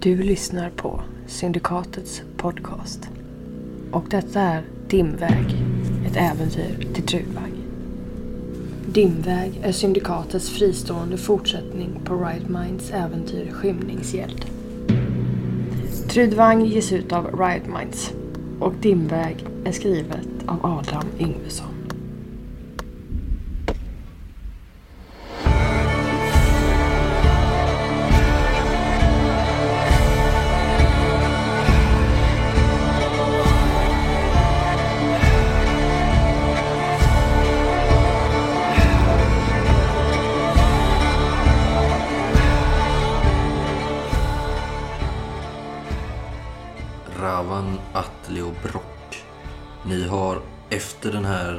Du lyssnar på Syndikatets podcast. Och detta är Dimväg, ett äventyr till Trudvang. Dimväg är Syndikatets fristående fortsättning på Right Minds äventyr Skymningsgäld. Trudvang ges ut av Riot Minds och Dimväg är skrivet av Adam Yngvesson.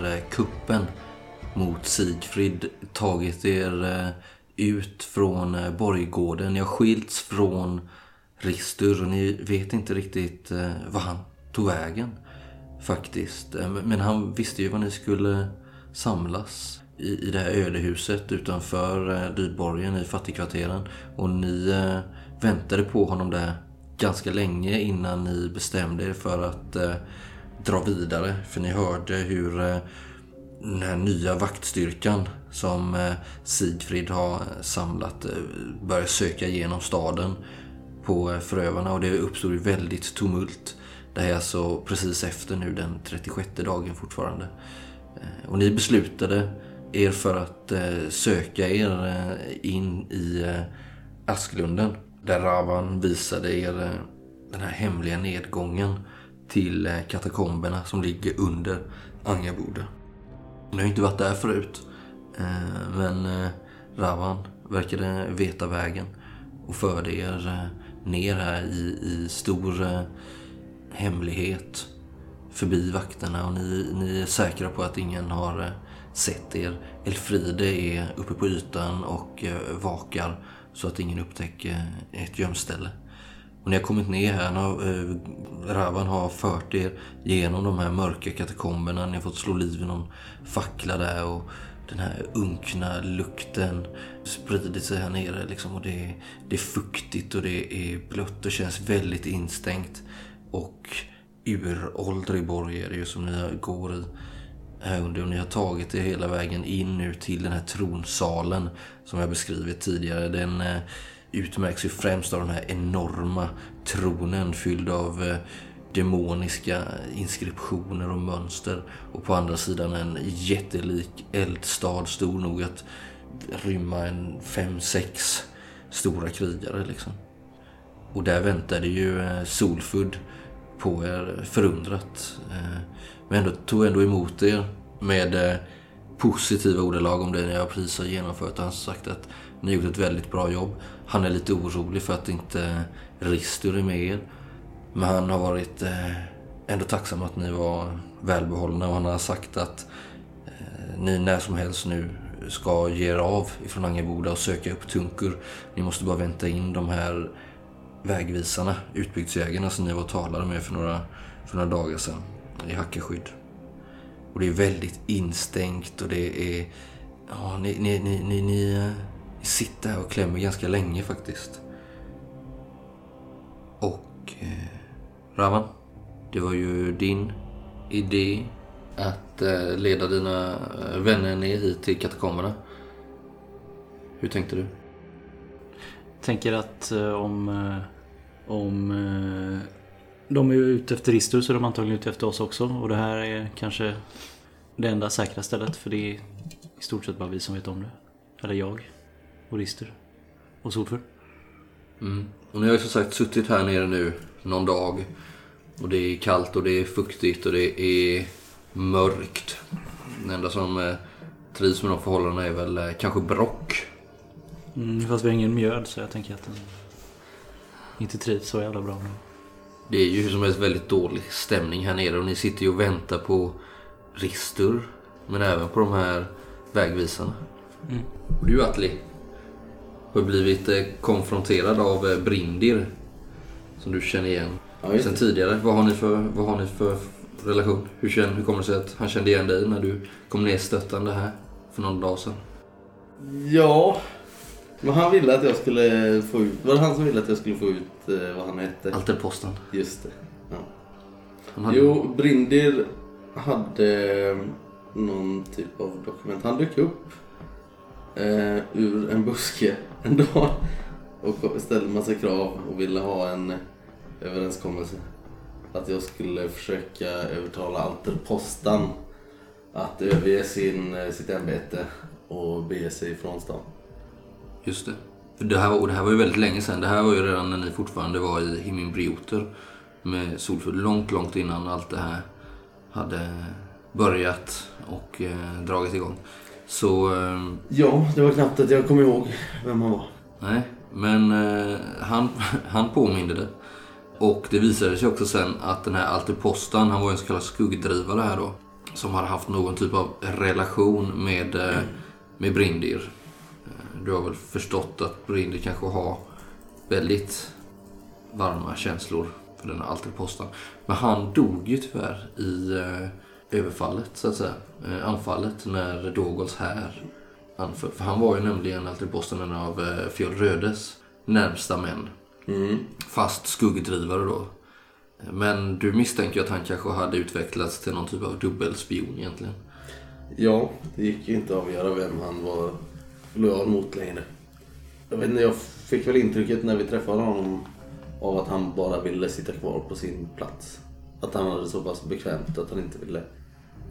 Här eh, kuppen mot Sigfrid tagit er eh, ut från eh, borggården. Ni har skilts från Ristur och ni vet inte riktigt vad han tog vägen. Faktiskt. Men han visste ju var ni skulle samlas i, i det här ödehuset utanför Dyrborgen i fattigkvarteren. Och ni väntade på honom där ganska länge innan ni bestämde er för att eh, dra vidare. För ni hörde hur eh, den här nya vaktstyrkan som eh, Sigfrid har samlat eh, börjar söka igenom staden på förövarna och det uppstod ju väldigt tumult. Det här är alltså precis efter nu den 36 dagen fortfarande. Och ni beslutade er för att söka er in i Asklunden. Där Ravan visade er den här hemliga nedgången till katakomberna som ligger under Angaboda. Ni har inte varit där förut. Eh, men eh, Ravan verkade veta vägen och förde er eh, ner här i, i stor hemlighet förbi vakterna och ni, ni är säkra på att ingen har sett er. Elfride är uppe på ytan och vakar så att ingen upptäcker ett gömställe. Och ni har kommit ner här, när eh, Ravan har fört er genom de här mörka katakomberna. Ni har fått slå liv i någon fackla där och den här unkna lukten sprider sig här nere. Liksom, och det är, det är fuktigt och det är blött och känns väldigt instängt. Och uråldrig borg är det ju som ni går i här under. Och ni har tagit er hela vägen in nu till den här tronsalen som jag beskrivit tidigare. Den eh, utmärks ju främst av den här enorma tronen fylld av eh, demoniska inskriptioner och mönster. Och på andra sidan en jättelik eldstad stor nog att rymma en fem, sex stora krigare liksom. Och där väntade ju eh, Solfudd på er förundrat. Eh, men ändå tog ändå emot er med eh, positiva ordalag om det ni har precis har genomfört. Han har sagt att ni har gjort ett väldigt bra jobb. Han är lite orolig för att inte Ristur är med er. Men han har varit eh, ändå tacksam att ni var välbehållna och han har sagt att eh, ni när som helst nu ska ge er av ifrån Angerboda och söka upp Tunkur. Ni måste bara vänta in de här vägvisarna, utbygdsjägarna som ni var och talade med för några, för några dagar sedan i Hackeskydd. Och det är väldigt instängt och det är... Ja, ni, ni, ni, ni, jag sitter här och klämmer ganska länge faktiskt. Och... Eh, Ravan, det var ju din idé att eh, leda dina eh, vänner ner hit till katakomberna. Hur tänkte du? tänker att eh, om, eh, om eh, de är ute efter Ristur så är de antagligen ute efter oss också. Och det här är kanske det enda säkra stället för det är i stort sett bara vi som vet om det. Eller jag och Ristur och Solfur. Mm. Och ni har ju som sagt suttit här nere nu någon dag. Och det är kallt och det är fuktigt och det är mörkt. Det enda som trivs med de förhållandena är väl kanske Brock. Mm, fast vi har ingen mjöd så jag tänker att den inte trivs så jävla bra. Det är ju hur som helst väldigt dålig stämning här nere och ni sitter ju och väntar på Ristur. Men även på de här vägvisarna. Mm. Du Atli har blivit eh, konfronterad av eh, Brindir. Som du känner igen ja, sen tidigare. Vad har, ni för, vad har ni för relation? Hur, känner, hur kommer det sig att han kände igen dig när du kom ner stöttande här för någon dag sedan? Ja, Men han ville att jag skulle få ut... Var det han som ville att jag skulle få ut eh, vad han hette? Alterposten. Just det. Ja. Hade... Jo, Brindir hade någon typ av dokument. Han dök upp eh, ur en buske en dag och ställde massa krav och ville ha en överenskommelse. Att jag skulle försöka övertala Alterpostan att överge sin, eh, sitt ämbete och bege sig från stan. Just det. För det, här och det här var ju väldigt länge sedan. Det här var ju redan när ni fortfarande var i Himminbrioter med Solfull. Långt, långt innan allt det här hade börjat och eh, dragit igång. Så, eh, Ja, det var knappt att jag kom ihåg vem han var. nej. Men eh, han, han påminde det. Och det visade sig också sen att den här Alterpostan, han var en så kallad skuggdrivare här då. Som hade haft någon typ av relation med, eh, med Brindir. Eh, Du har väl förstått att Brindir kanske har väldigt varma känslor för den här Alterpostan. Men han dog ju tyvärr i överfallet så att säga. Eh, anfallet när Dogols här anföll. För han var ju nämligen Alterposten en av eh, Fjoll Rödes närmsta män. Fast skuggdrivare då. Men du misstänker ju att han kanske hade utvecklats till någon typ av dubbelspion egentligen. Ja, det gick ju inte att avgöra vem han var lojal mot längre. Jag vet inte, jag fick väl intrycket när vi träffade honom av att han bara ville sitta kvar på sin plats. Att han hade så pass bekvämt att han inte ville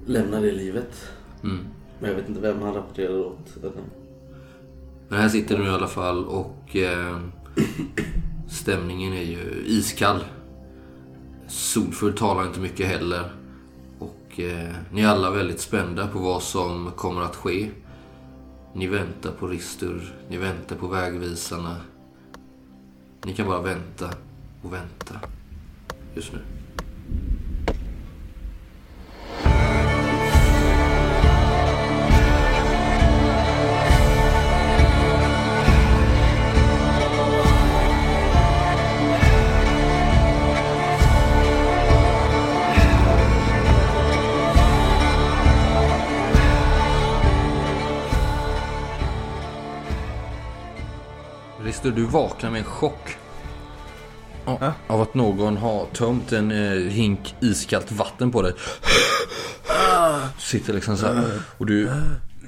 lämna det livet. Mm. Men jag vet inte vem han rapporterade åt. Men här sitter du i alla fall och eh, stämningen är ju iskall. Solfull talar inte mycket heller. Och eh, ni är alla väldigt spända på vad som kommer att ske. Ni väntar på Ristur, ni väntar på vägvisarna. Ni kan bara vänta och vänta just nu. Ristur, du vaknar med en chock. Ja, Av att någon har tömt en eh, hink iskallt vatten på dig. Du sitter liksom så här. Och du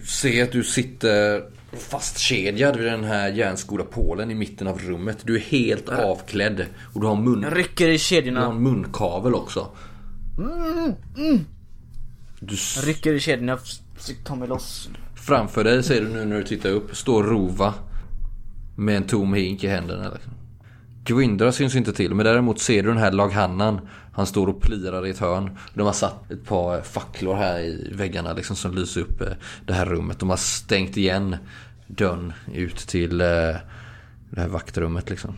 ser att du sitter fastkedjad vid den här järnskodda pålen i mitten av rummet. Du är helt avklädd. Och du har, mun, Jag rycker i du har kedjorna. en munkavel också. Du s- Jag rycker i kedjorna. Försöker ta mig loss. Framför dig ser du nu när du tittar upp står Rova med en tom hink i händerna. Liksom. Gwindra syns inte till men däremot ser du den här laghannan. Han står och plirar i ett hörn. De har satt ett par facklor här i väggarna liksom, som lyser upp eh, det här rummet. De har stängt igen dörren ut till eh, det här vaktrummet liksom.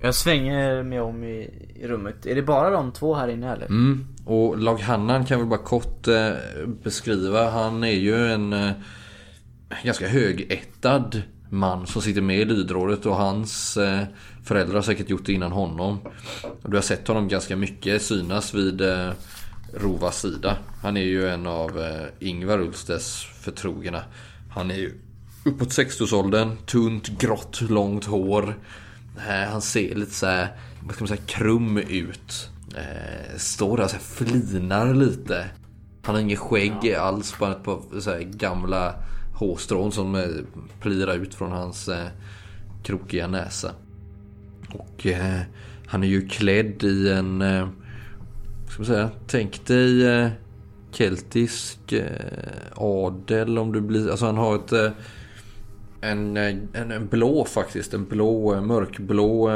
Jag svänger mig om i, i rummet. Är det bara de två här inne eller? Mm. Och laghannan kan vi bara kort eh, beskriva. Han är ju en eh, ganska högättad man som sitter med i lydrådet och hans eh, föräldrar har säkert gjort det innan honom. Du har sett honom ganska mycket synas vid eh, Rovas sida. Han är ju en av eh, Ingvar Ulstes förtrogna. Han är ju uppåt 60-årsåldern, tunt, grått, långt hår. Han ser lite så här, vad ska man säga, krum ut. Står där och så här flinar lite. Han har inget skägg alls, bara ett par gamla hårstrån som eh, plirar ut från hans eh, krokiga näsa. Och eh, han är ju klädd i en, eh, vad ska man säga, tänk dig eh, keltisk eh, adel om du blir, alltså han har ett eh, en, eh, en, en blå faktiskt, en blå, mörkblå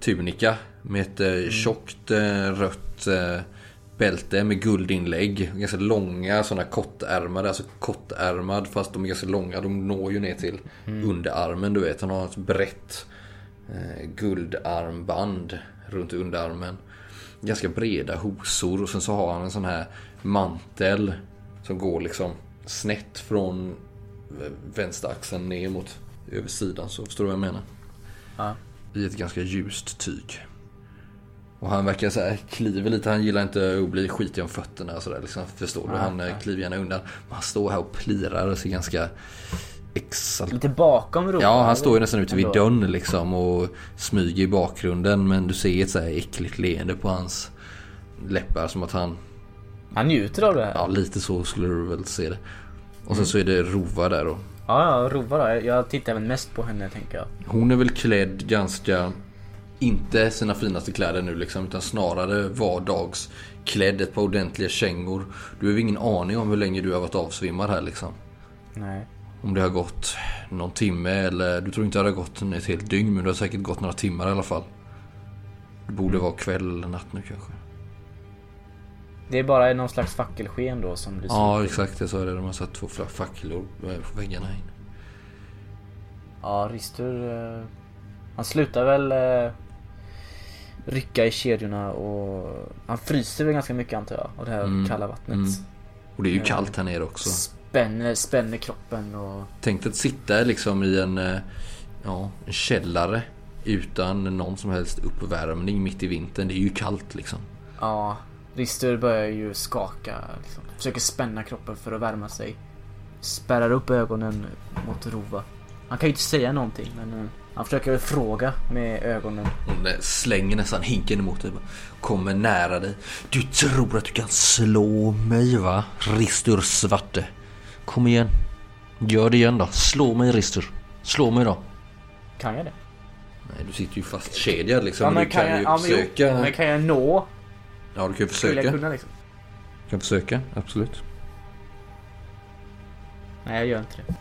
tunika med ett eh, tjockt rött bälte med guldinlägg. Ganska långa sådana kortärmade, alltså kortärmad fast de är ganska långa. De når ju ner till underarmen du vet. Han har ett brett eh, guldarmband runt underarmen. Ganska breda hosor och sen så har han en sån här mantel som går liksom snett från eh, vänsteraxeln ner mot översidan. Så förstår du vad jag menar? Ja. I ett ganska ljust tyg. Och han verkar så här, kliver lite, han gillar inte att bli skitig om fötterna och sådär liksom. Förstår du? Han eh, kliver gärna undan. Men han står här och plirar och ser ganska exalt... Lite bakom Rova. Ja, han står ju nästan ute vid dörren liksom och smyger i bakgrunden. Men du ser ett så här äckligt leende på hans läppar som att han... Han njuter av det här. Ja, lite så skulle du väl se det. Och sen så är det Rova där då. Ja, ja, Rova då. Jag tittar även mest på henne tänker jag. Hon är väl klädd ganska... Inte sina finaste kläder nu liksom, utan snarare vardagsklädd. Ett par ordentliga kängor. Du har ingen aning om hur länge du har varit avsvimmad här liksom. Nej. Om det har gått någon timme eller du tror inte det har gått ett helt dygn men det har säkert gått några timmar i alla fall. Det borde vara kväll eller natt nu kanske. Det är bara någon slags fackelsken då som lyser Ja exakt, jag sa det. De har satt två facklor på väggarna in. Ja, Ristur... Eh, han slutar väl eh, rycka i kedjorna och han fryser väl ganska mycket antar jag av det här Mm, kalla vattnet. mm. Och det är ju Ja. kallt här nere också. Spänner, spänner kroppen och... Tänk att sitta liksom i en, eh, ja, en källare utan någon som helst uppvärmning mitt i vintern. Det är ju kallt liksom. Ja, Ristur börjar ju skaka. Liksom. Försöker spänna kroppen för att värma sig. Spärrar upp ögonen mot Rova. Han kan ju inte säga någonting men eh, han försöker fråga med ögonen. Hon slänger nästan hinken emot dig. Kommer nära dig. Du tror att du kan slå mig va? Ristur svarte. Kom igen. Gör det igen då. Slå mig Ristur. Slå mig då. Kan jag det? Nej, du sitter ju fastkedjad liksom. Ja, men du kan, kan jag, ju ja, försöka. men kan jag nå? Ja, du kan ju Skulle jag försöka. kunna liksom? Du kan försöka, absolut. Nej jag gör inte det.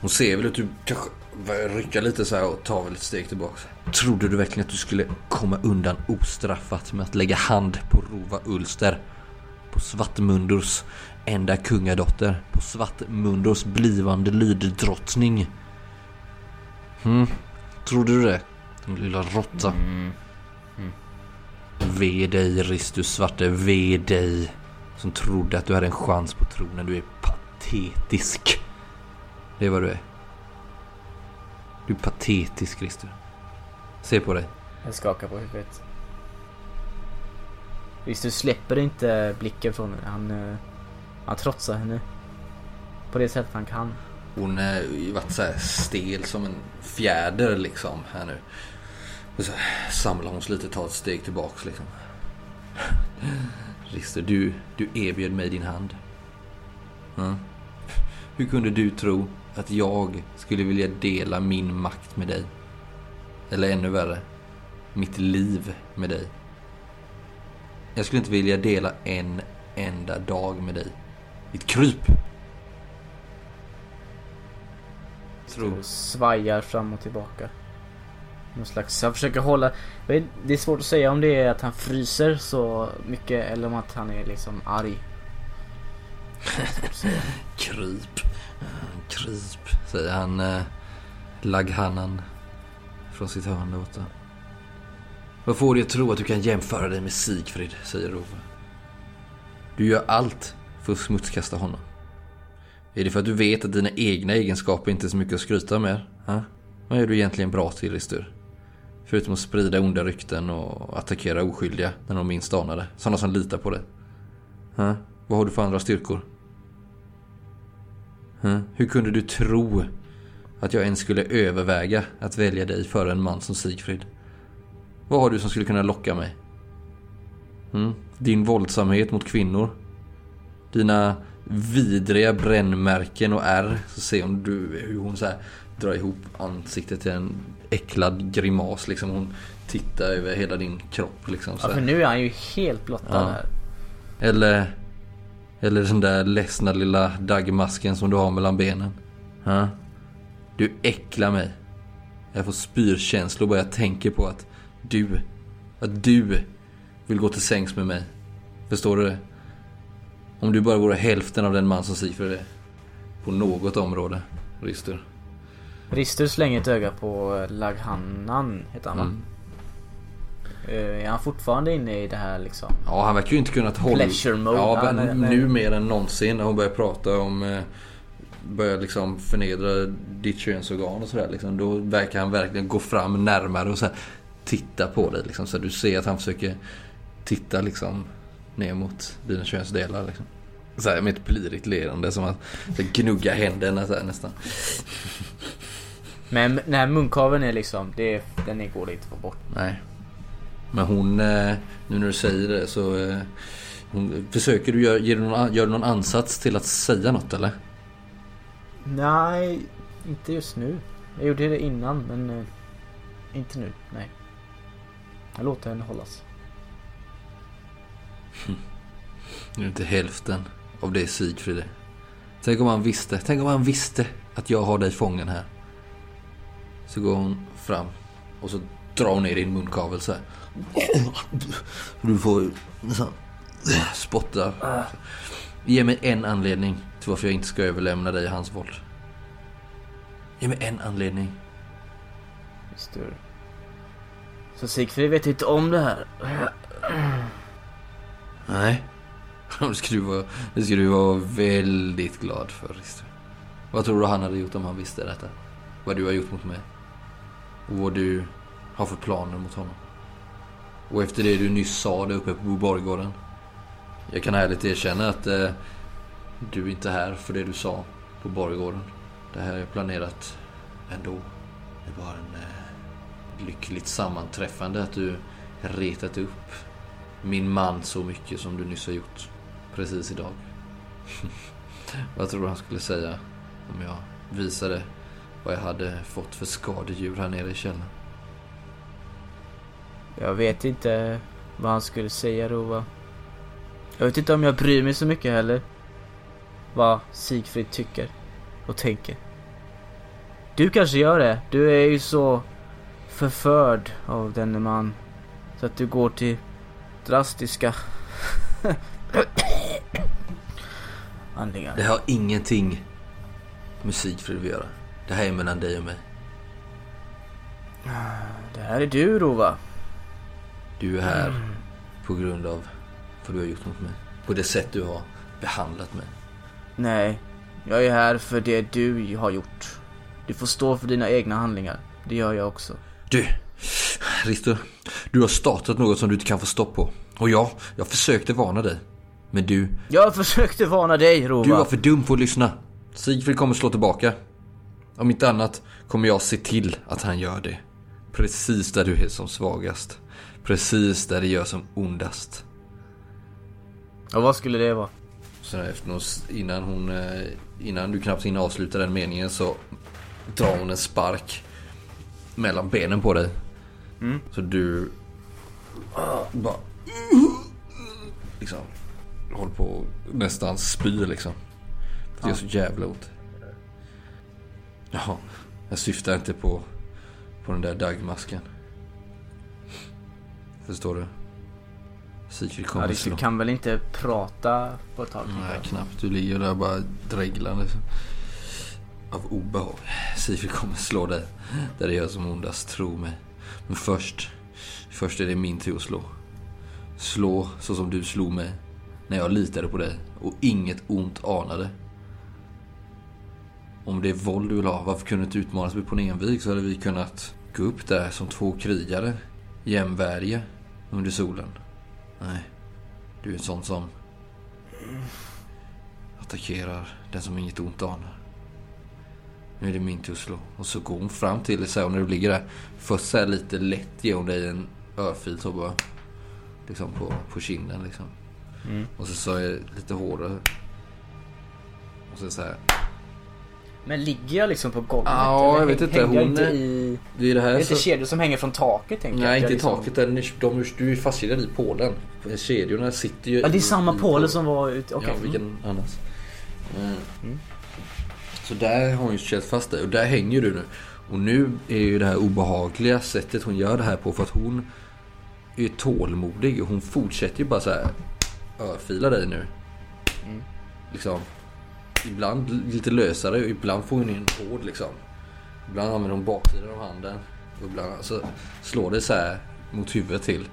Hon ser väl att du kanske börjar rycka lite så här och tar väl ett steg tillbaka. Trodde du verkligen att du skulle komma undan ostraffat med att lägga hand på Rova Ulster? På Svartmundors enda kungadotter? På Svartmundors blivande lyddrottning? Hmm? Trodde du det? Din lilla råtta. Ve dig Ristus svarte, ve dig. Som trodde att du hade en chans på tronen. Du är patetisk. Det är vad du är. Du är patetisk Christer. Se på dig. Jag skakar på huvudet. Ristur släpper inte blicken från henne. Han, eh, han trotsar henne. På det sättet han kan. Hon har ju varit så här stel som en fjäder liksom här nu. Och så samlar hon sig lite, tar ett steg tillbaks liksom. Christer, du, du erbjöd mig din hand. Ja. Hur kunde du tro att jag skulle vilja dela min makt med dig? Eller ännu värre, mitt liv med dig. Jag skulle inte vilja dela en enda dag med dig. Ditt kryp! Tro. Och svajar fram och tillbaka. Någon slags, jag försöker hålla... Det är svårt att säga om det är att han fryser så mycket eller om att han är liksom arg. Kryp. Kryp, säger han eh, Laghanan från sitt hörn där borta. Vad får dig att tro att du kan jämföra dig med Sigfrid, säger Rove. Du gör allt för att smutskasta honom. Är det för att du vet att dina egna egenskaper inte är så mycket att skryta med? Ha? Vad är du egentligen bra till, Ristur? Förutom att sprida onda rykten och attackera oskyldiga när de minst anar det. Sådana som litar på dig. Ha? Vad har du för andra styrkor? Hur kunde du tro att jag ens skulle överväga att välja dig före en man som Sigfrid? Vad har du som skulle kunna locka mig? Hm? Din våldsamhet mot kvinnor? Dina vidriga brännmärken och ärr? Så ser hon du, hur hon så här drar ihop ansiktet till en äcklad grimas liksom. Hon tittar över hela din kropp liksom. Så Ja, för nu är han ju helt blottad Ja. här. Eller, eller den där ledsna lilla daggmasken som du har mellan benen. Ha? Du äcklar mig. Jag får spyrkänslor bara jag tänker på att du, att du vill gå till sängs med mig. Förstår du det? Om du bara vore hälften av den man som Sigfrid är. På något område, Rister. Ristur slänger ett öga på eh, Laghanan, heter han va? Mm. Eh, Är han fortfarande inne i det här liksom? Ja, han verkar ju inte kunnat hålla... Pleasure mode. Ja, men nej, nej. nu mer än någonsin när hon börjar prata om... Eh, börjar liksom förnedra ditt könsorgan och sådär liksom. Då verkar han verkligen gå fram närmare och så här, titta på dig liksom. Så du ser att han försöker titta liksom ner mot dina könsdelar liksom. Så här, med ett plirigt leende som att gnugga händerna så här, nästan. Men den här munkaveln är liksom, det, den går inte att få bort. Nej. Men hon, eh, nu när du säger det så... eh, Hon, försöker du gör du någon ansats till att säga något eller? Nej, inte just nu. Jag gjorde det innan men eh, inte nu, nej. Jag låter henne hållas. Nu är inte hälften av det Sigfrid är. Tänk om han visste, tänk om han visste att jag har dig fången här. Så går hon fram och så drar ner din munkavel så här. Du får spotta. Ge mig en anledning till varför jag inte ska överlämna dig i hans våld. Ge mig en anledning. Du. Så Sigfrid vet inte om det här. Nej. Det ska du vara, det ska du vara väldigt glad för. Vad tror du han hade gjort om han visste detta? Vad du har gjort mot mig? Och vad du har för planer mot honom? Och efter det du nyss sa där uppe på Boborggården. Jag kan ärligt erkänna att eh, du är inte här för det du sa på Borggården. Det här är planerat ändå. Det var en eh, lyckligt sammanträffande att du retat upp min man så mycket som du nyss har gjort. Precis idag. vad tror du han skulle säga om jag visade vad jag hade fått för skadedjur här nere i källaren? Jag vet inte vad han skulle säga Rova. Jag vet inte om jag bryr mig så mycket heller. Vad Sigfrid tycker och tänker. Du kanske gör det. Du är ju så förförd av denne man. Så att du går till drastiska handlingar. Det har ingenting med Sigfrid att göra. Det här är mellan dig och mig. Det här är du Rova. Du är här på grund av vad du har gjort mot mig. På det sätt du har behandlat mig. Nej, jag är här för det du har gjort. Du får stå för dina egna handlingar. Det gör jag också. Du, Risto. Du har startat något som du inte kan få stopp på. Och ja, jag försökte varna dig. Men du, Jag försökte varna dig Rova. du var för dum för att lyssna. Sigfrid kommer slå tillbaka. Om inte annat kommer jag se till att han gör det. Precis där du är som svagast. Precis där det gör som ondast. Och vad skulle det vara? Sen efter någon, innan hon, eh, innan du knappt hinner avsluta den meningen så drar hon en spark mellan benen på dig. Mm. Så du ah, bara liksom håller på nästan spyr liksom. Det gör så jävla ont. Jaha, jag syftar inte på, på den där dagmasken. Förstår du? Sigfrid kommer Ja, slå. du kan väl inte prata på ett tag? Nej, knappt. Du ligger där bara dreglande. Av obehag. Sigfrid kommer slå dig. Där det gör som ondast, tro mig. Men först, först är det min tur att slå. Slå så som du slog mig. När jag litade på dig och inget ont anade. Om det är våld du vill ha, varför kunde du inte utmanas på en envig så hade vi kunnat gå upp där som två krigare. Jämvärdiga under solen. Nej, du är en sån som attackerar den som inget ont anar. Nu är det min tur att slå. Och så går hon fram till dig och när du ligger där. Först så lite lätt ger hon dig en örfil så bara. Liksom på, på kinden liksom. Mm. Och så så är det lite hårdare. Och så så här. Men ligger jag liksom på golvet? Ja, eller jag vet inte, Hänger hon inte i... Det är det Det är här inte så... kedjor som hänger från taket tänker jag. Nej, Jag inte i liksom- taket. Den, är- de, du är fastkedjad i pålen. Kedjorna sitter ju Ja, det är samma påle som var ute. Okej. Ja, vilken annars? Mm. Mm. Så där har hon ju kört fast dig och där hänger du nu. Och nu är ju det här obehagliga sättet hon gör det här på för att hon är tålmodig och hon fortsätter ju bara så här örfila dig nu. Mm. Liksom. Ibland lite lösare och ibland får hon in hård liksom. Ibland använder hon baksidan av handen. Och ibland så slår det så här mot huvudet till.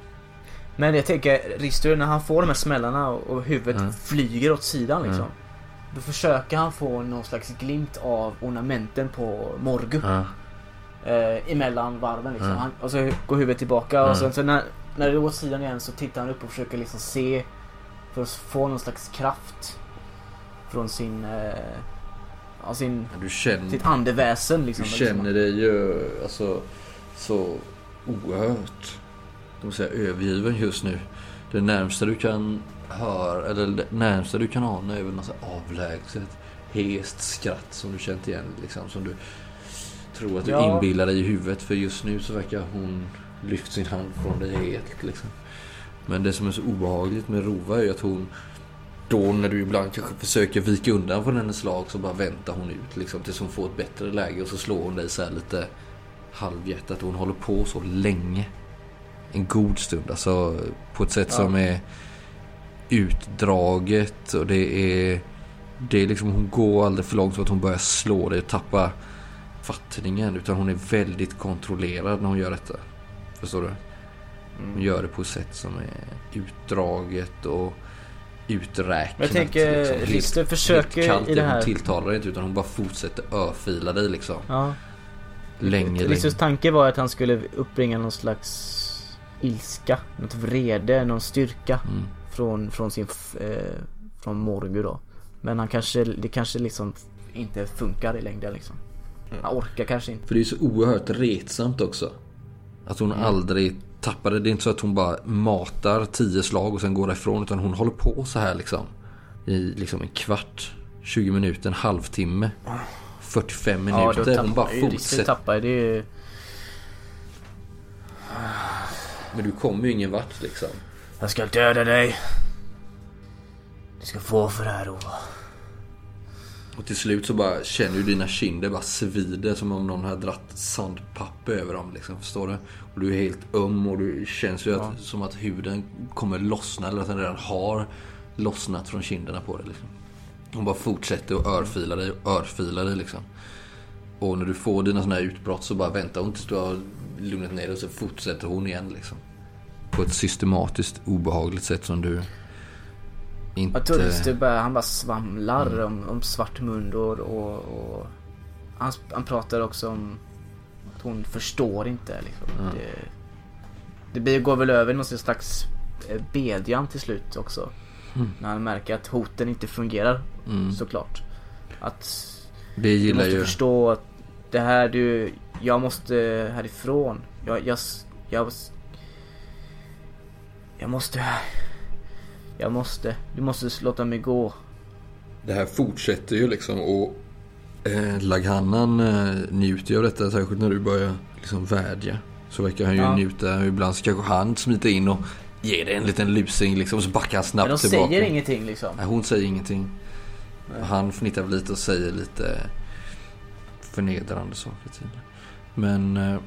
Men jag tänker, Ristur när han får de här smällarna och huvudet Mm. flyger åt sidan liksom. Mm. Då försöker han få någon slags glimt av ornamenten på Morgu. Ja. Eh, emellan varven liksom. Mm. Han, och så går huvudet tillbaka och Mm. sen så när, när det är åt sidan igen så tittar han upp och försöker liksom se. För att få någon slags kraft. Från sin, eh, ja, sin, Du känner, sitt andeväsen du liksom. känner dig ju alltså, så oerhört de säga, övergiven just nu. Det närmsta du kan höra, eller det närmsta du kan ana är väl något avlägset hest skratt som du känt igen. Liksom, som du tror att du Ja. inbillar dig i huvudet. För just nu så verkar hon lyft sin hand från dig helt. Liksom. Men det som är så obehagligt med Rova är att hon då när du ibland kanske försöker vika undan från hennes slag så bara väntar hon ut liksom, tills hon får ett bättre läge och så slår hon dig så här lite halvhjärtat. Hon håller på så länge. En god stund, alltså på ett sätt Ja. som är utdraget och det är... Det är liksom, hon går aldrig för långt så att hon börjar slå dig och tappa fattningen. Utan hon är väldigt kontrollerad när hon gör detta. Förstår du? Hon gör det på ett sätt som är utdraget och uträknat. Men jag tänker, Helt- Rister försöker helt kallt, i det Hon här... tilltalar dig inte utan hon bara fortsätter örfila dig liksom. Ja. Länge. Risters tanke var att han skulle uppbringa någon slags ilska, något vrede, någon styrka Mm. från, från sin, eh, från Morgu då. Men han kanske, det kanske liksom inte funkar i längden liksom. Han orkar kanske inte. För det är så oerhört retsamt också. Att hon Mm. aldrig tappar det. Det är inte så att hon bara matar tio slag och sen går därifrån. Utan hon håller på så här liksom. I liksom en kvart, 20 minuter, en halvtimme. 45 Ja, då minuter. hon bara fortsätter. det ju... Men du kommer ju ingen vart liksom. Jag ska döda dig. Du ska få för det här Ova. Och till slut så bara känner du dina kinder bara svider som om någon hade dratt sandpapper över dem. Liksom, förstår du? Och du är helt öm och du känns ju att, som att huden kommer lossna. Eller att den redan har lossnat från kinderna på dig. Liksom. Hon bara fortsätter att örfila dig och örfila dig liksom. Och när du får dina sådana här utbrott så bara väntar hon tills du har lugnat ner dig och så fortsätter hon igen liksom. På ett systematiskt obehagligt sätt som du inte... Jag tror Rister bara, han bara svamlar Mm. om, om Svartmund och, och, han, han pratar också om att hon förstår inte liksom. Det, det blir, går väl över i någon slags eh, bedjan till slut också. När han märker att hoten inte fungerar Mm. såklart. Att Det du gillar måste ju... förstå att det här du, jag måste härifrån. Jag, jag, jag, jag måste, jag måste, du måste låta mig gå. Det här fortsätter ju liksom och eh, Laghannan eh, njuter ju av detta särskilt när du börjar liksom vädja. Så verkar han ju Ja. njuta. Ibland så kanske han smiter in och ger dig en liten lusing liksom och så backar han snabbt Men de tillbaka. säger ingenting liksom. Nej, hon säger ingenting. Och Han fnittrar lite och säger lite förnedrande saker till. Men eh,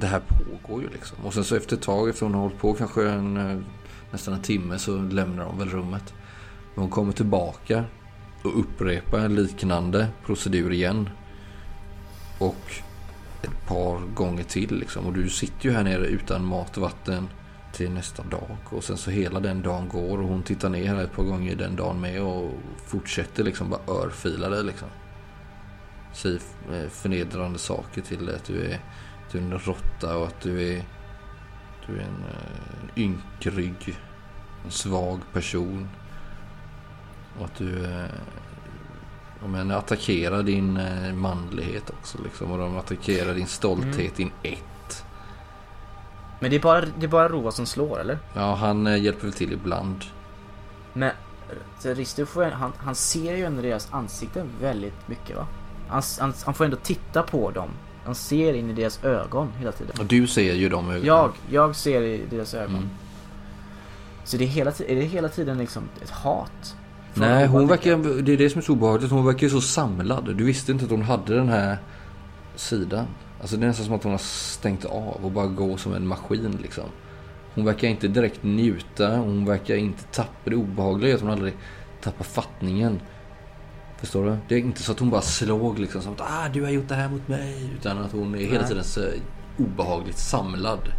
det här pågår ju liksom. Och sen så efter ett tag, efter hon har hållit på kanske en, eh, nästan en timme så lämnar de väl rummet. Men hon kommer tillbaka och upprepar en liknande procedur igen. Och ett par gånger till liksom. Och du sitter ju här nere utan mat och vatten till nästa dag. Och sen så hela den dagen går och hon tittar ner här ett par gånger den dagen med och fortsätter liksom bara örfila dig liksom. Säger eh, förnedrande saker till dig. Att du är, du är en råtta och att du är, du är en, eh, en ynkrygg, en svag person. Och att du eh, men, attackerar din eh, manlighet också liksom. Och de attackerar din stolthet, din ett. Men det är bara, det är bara Roa som slår eller? Ja, han eh, hjälper väl till ibland. Men får, han, han ser ju ändå deras ansikten väldigt mycket va? Han, han, han får ändå titta på dem. Han ser in i deras ögon hela tiden. Och du ser ju de ögonen. Jag, jag ser i deras ögon. Mm. Så det är, hela, är det hela tiden liksom ett hat? Nej, hon verkar, det är det som är så obehagligt. Hon verkar ju så samlad. Du visste inte att hon hade den här sidan. Alltså det är nästan som att hon har stängt av och bara går som en maskin liksom. Hon verkar inte direkt njuta. Hon verkar inte tappa det obehagliga. Att hon aldrig tappar fattningen. Förstår du? Det är inte så att hon bara slog liksom som att ah, du har gjort det här mot mig. Utan att hon är hela tiden så obehagligt samlad.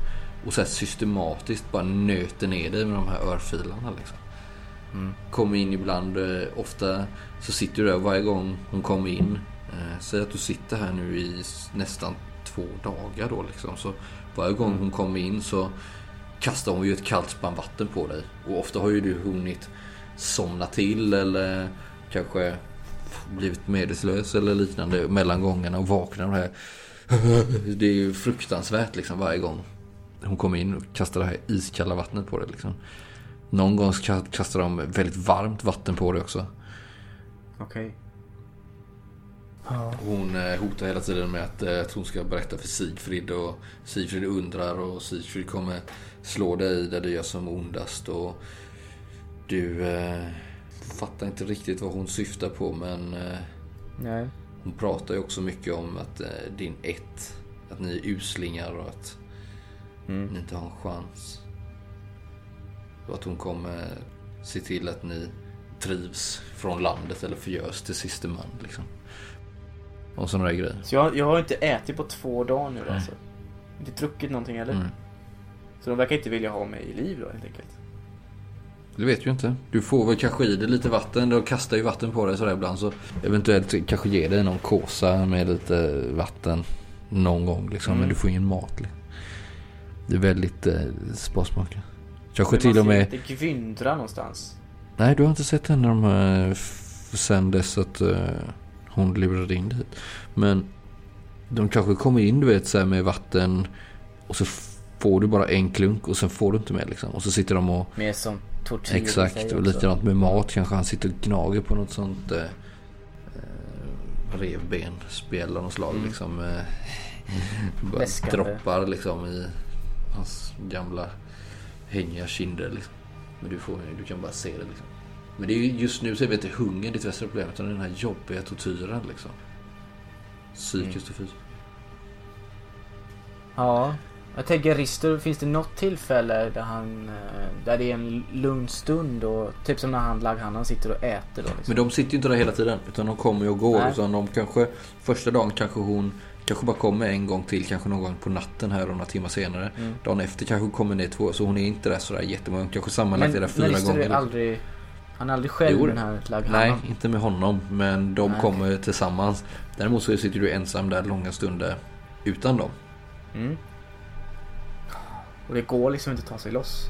Och så systematiskt bara nöter ner dig med de här örfilarna liksom. Kommer in ibland, eh, ofta så sitter du där varje gång hon kommer in. Eh, säg att du sitter här nu i nästan två dagar då liksom. Så varje gång hon kommer in så kastar hon ju ett kallt spann vatten på dig. Och ofta har ju du hunnit somna till eller kanske blivit medvetslös eller liknande mellan gångerna och vaknar och det här. Det är ju fruktansvärt liksom varje gång. Hon kommer in och kastar det här iskalla vattnet på det liksom. Någon gång kastar de väldigt varmt vatten på det också. Okej. Hon eh, hotar hela tiden med att, eh, att hon ska berätta för Sigfrid och Sigfrid undrar och Sigfrid kommer slå dig där det gör som ondast och du eh, fattar inte riktigt vad hon syftar på men eh, Nej. hon pratar ju också mycket om att eh, din ett, att ni är uslingar och att Mm. ni inte har en chans. Och att hon kommer se till att ni trivs från landet eller förgörs till siste man liksom. Och sådana där grejer. Så jag, jag har inte ätit på två dagar nu alltså. Inte druckit någonting eller? Mm. Så de verkar inte vilja ha mig i liv då helt enkelt. Det vet ju inte. Du får väl kanske i dig lite vatten. De kastar ju vatten på dig sådär ibland. Så eventuellt kanske ge dig någon kåsa med lite vatten någon gång liksom. Mm. Men du får ingen mat. Liksom. Det är väldigt eh, sparsmakat. Kanske till och med... inte gvindra någonstans. Nej, du har inte sett henne de, eh, sen dess att eh, hon levererade in dit. Men de kanske kommer in du vet så med vatten och så får du bara en klunk och sen får du inte mer liksom. Och så sitter de och Mer som tortyr Exakt, och likadant med mat kanske han sitter och gnager på något sånt eh, revbenspjäll av något slag Mm. liksom. Eh, Läskande. droppar liksom i hans gamla hängiga kinder liksom. Men du, får, du kan bara se det liksom. Men det är ju just nu så är det inte hunger ditt värsta problem utan den här jobbiga tortyren liksom. Psykiskt och fysiskt. Ja. Jag tänker Rister, finns det något tillfälle där han... eh, Där det är en lugn stund och typ som när han Laghannan sitter och äter då liksom. Men de sitter ju inte där hela tiden. Utan de kommer ju och går. Nej. Utan de kanske, första dagen kanske hon kanske bara kommer en gång till. Kanske någon gång på natten här och några timmar senare. Mm. Dagen efter kanske hon kommer ner två. Så hon är inte där sådär jättemånga. Kanske sammanlagt är Men, där men fyra Rister gånger. är aldrig... Han är aldrig själv Jo, den här Laghannan. Nej, inte med honom. Men de Nej. kommer tillsammans. Däremot så sitter du ensam där långa stunder utan dem. Mm. Och det går liksom inte att ta sig loss.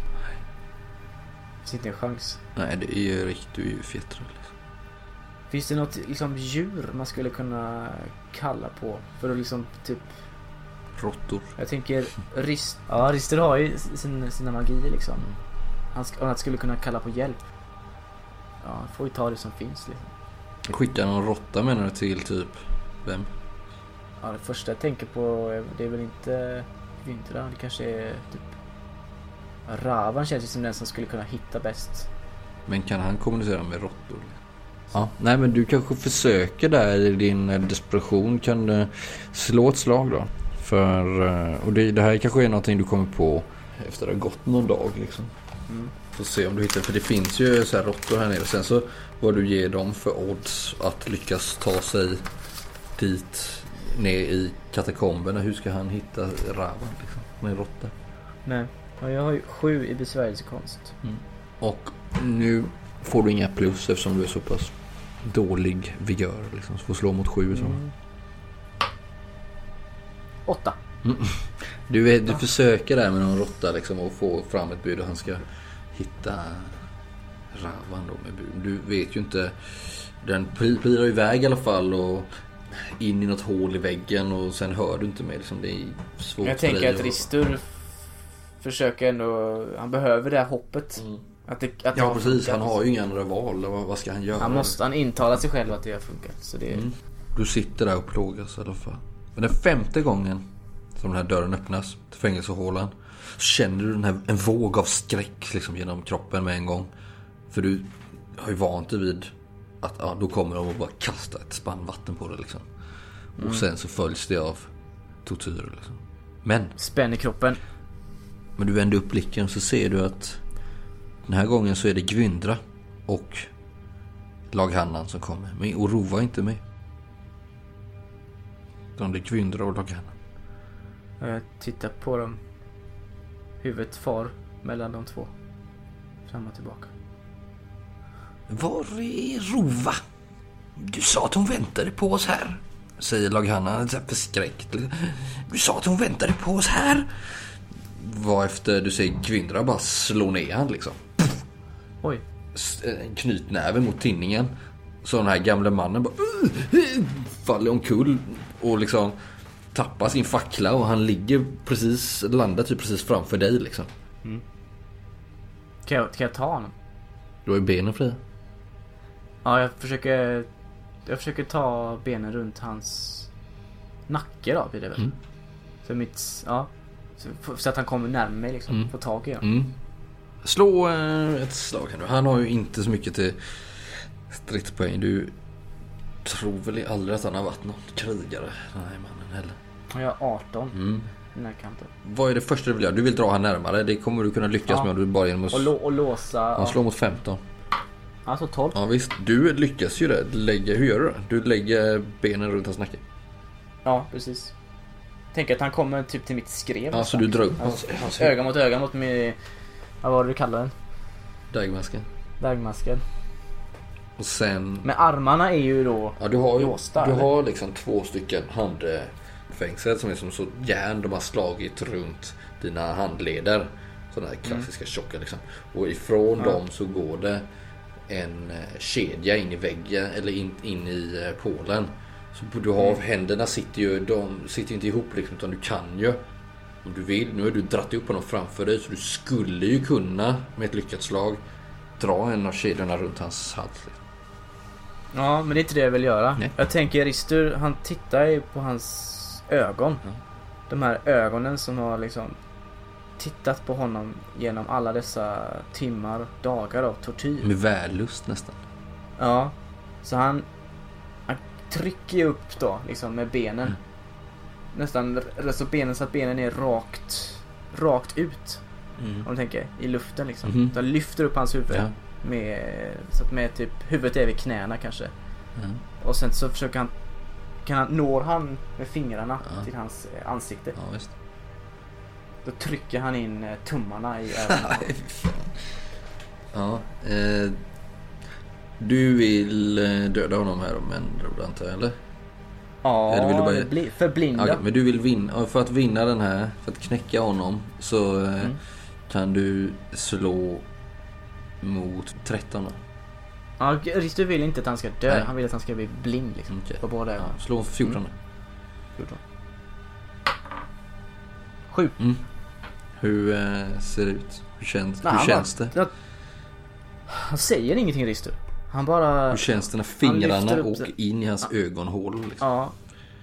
Det finns inte en chans. Nej, det är ju riktigt. Du är ju fjättrad. Liksom. Finns det något liksom, djur man skulle kunna kalla på? För att liksom typ... Råttor. Jag tänker Rist... Ja, Rister har ju sin, sina magier liksom. Han, sk- han skulle kunna kalla på hjälp. Ja, han får ju ta det som finns liksom. Skicka någon råtta menar du till typ vem? Ja, det första jag tänker på det är väl inte Vintra. Det kanske är typ... Ravan känns ju som den som skulle kunna hitta bäst. Men kan han kommunicera med råttor? Ja, nej men du kanske försöker där i din eh, desperation. Kan du slå ett slag då? För, eh, och det, det här kanske är någonting du kommer på efter det har gått någon dag liksom. Mm. Får se om du hittar, för det finns ju så här råttor här nere. Sen så vad du ger dem för odds att lyckas ta sig dit ner i katakomberna. Hur ska han hitta Ravan liksom? Med en råtta. Nej. Ja, jag har ju sju i besvärjelsekonst. Och nu får du inga plus eftersom du är så pass dålig vigör. Liksom. Så får slå mot sju. Så. Mm. Åtta. Du, vet, du försöker där med någon råtta liksom, och få fram ett bud och han ska hitta Ravan då med bud. Du vet ju inte. Den pirar iväg i alla fall och in i något hål i väggen och sen hör du inte mer. Liksom. Det är svårt Jag tänker att Ristur försöker ändå... Han behöver det här hoppet. Mm. Att det, att Ja precis, han har ju inga andra val. Vad, vad ska han göra? Han måste han intala sig själv att det har funkat. Så det... Mm. Du sitter där och plågas i alla fall. Men den femte gången som den här dörren öppnas till fängelsehålan. Så känner du den här, en våg av skräck liksom genom kroppen med en gång. För du har ju vant dig vid att ja, då kommer de och bara kasta ett spann vatten på dig liksom. Och sen så följs det av tortyr liksom. Men, Spänn i kroppen. Men du vänder upp blicken så ser du att den här gången så är det Gwyndra och Laghannan som kommer. Men Orova är inte med. Utan det är Gwyndra och Laghannan. Och Jag tittar på dem. Huvudet far mellan de två. Fram och tillbaka. Var är Rova? Du sa att hon väntade på oss här. Säger Laghanna så här förskräckt. Du sa att hon väntade på oss här. Varefter du ser Gwyndra bara slå ner han liksom. Oj. En Knytnäve mot tinningen. Så den här gamle mannen bara "Ugh!" faller omkull och liksom tappar sin fackla och han ligger precis, landar typ precis framför dig liksom. Kan jag, kan jag ta honom? Du har ju benen fria. Ja, jag försöker... Jag försöker ta benen runt hans nacke då blir det väl? Mm. För mitt... Ja. Så, så att han kommer närmare mig liksom. Mm. Får tag i honom. Mm. Slå eh, ett slag här nu. Han har ju inte så mycket till stridspoäng. Du tror väl aldrig att han har varit någon krigare, den här mannen heller. Jag har 18 Mm. den här kanten. Vad är det första du vill göra? Du vill dra han närmare. Det kommer du kunna lyckas Ja. med om du bara genom att... Och, och låsa... Han Ja, slår mot 15. alltså 12. Ja visst, du lyckas ju det. Lägger, hur gör du det? Du lägger benen runt hans nacke. Ja, precis. Tänk att han kommer typ till mitt skrev. Ja, så du drar upp hans, öga mot öga mot min... Vad var det du kallade den? dagmasken. Dagmasken. Och sen... Men armarna är ju då... Ja, du har Låsta, du eller? har liksom två stycken handfängsel som är som så järn de har slagit runt dina handleder. Sådana här klassiska tjocka liksom. Och ifrån dem så går det en eh, kedja in i väggen eller in, in i eh, pålen. Så du har, händerna sitter ju, de sitter inte ihop liksom utan du kan ju om du vill. Nu har du dratt upp honom framför dig så du skulle ju kunna med ett lyckat slag dra en av kedjorna runt hans hals. Ja, men det är inte det jag vill göra. Nej. Jag tänker Ristur, han tittar ju på hans ögon. Ja. De här ögonen som har liksom tittat på honom genom alla dessa timmar, dagar av tortyr. Med vällust nästan. Ja, så han trycker ju upp då liksom med benen. Mm. Nästan så benen så att benen är rakt, rakt ut. Om du tänker, i luften liksom. Mhm. Så han lyfter upp hans huvud. Ja. Med, så att med typ, huvudet är vid knäna kanske. Ja. Och sen så försöker han, kan han, når han med fingrarna Ja. till hans eh, ansikte. Ja, visst. Då trycker han in eh, tummarna i ögonen. Ja, eh, du vill eh, döda honom här om en antar jag, eller? ja, Eller vill du bara- bli, förblinda. Okej, men du vill vinna, för att vinna den här, för att knäcka honom så eh, Mm. kan du slå mot 13 då. Ja, Ristu vill inte att han ska dö. Nej. Han vill att han ska bli blind liksom. Okej. På båda Ja, slå 14 då. 14. Sju. Mm. Hur eh, ser det ut? Hur känns, Nej, hur känns bara- det? Jag- Han säger ingenting Ristu. Han bara... Hur känns det när fingrarna åker det. in i hans ögonhålor? Liksom? Ja.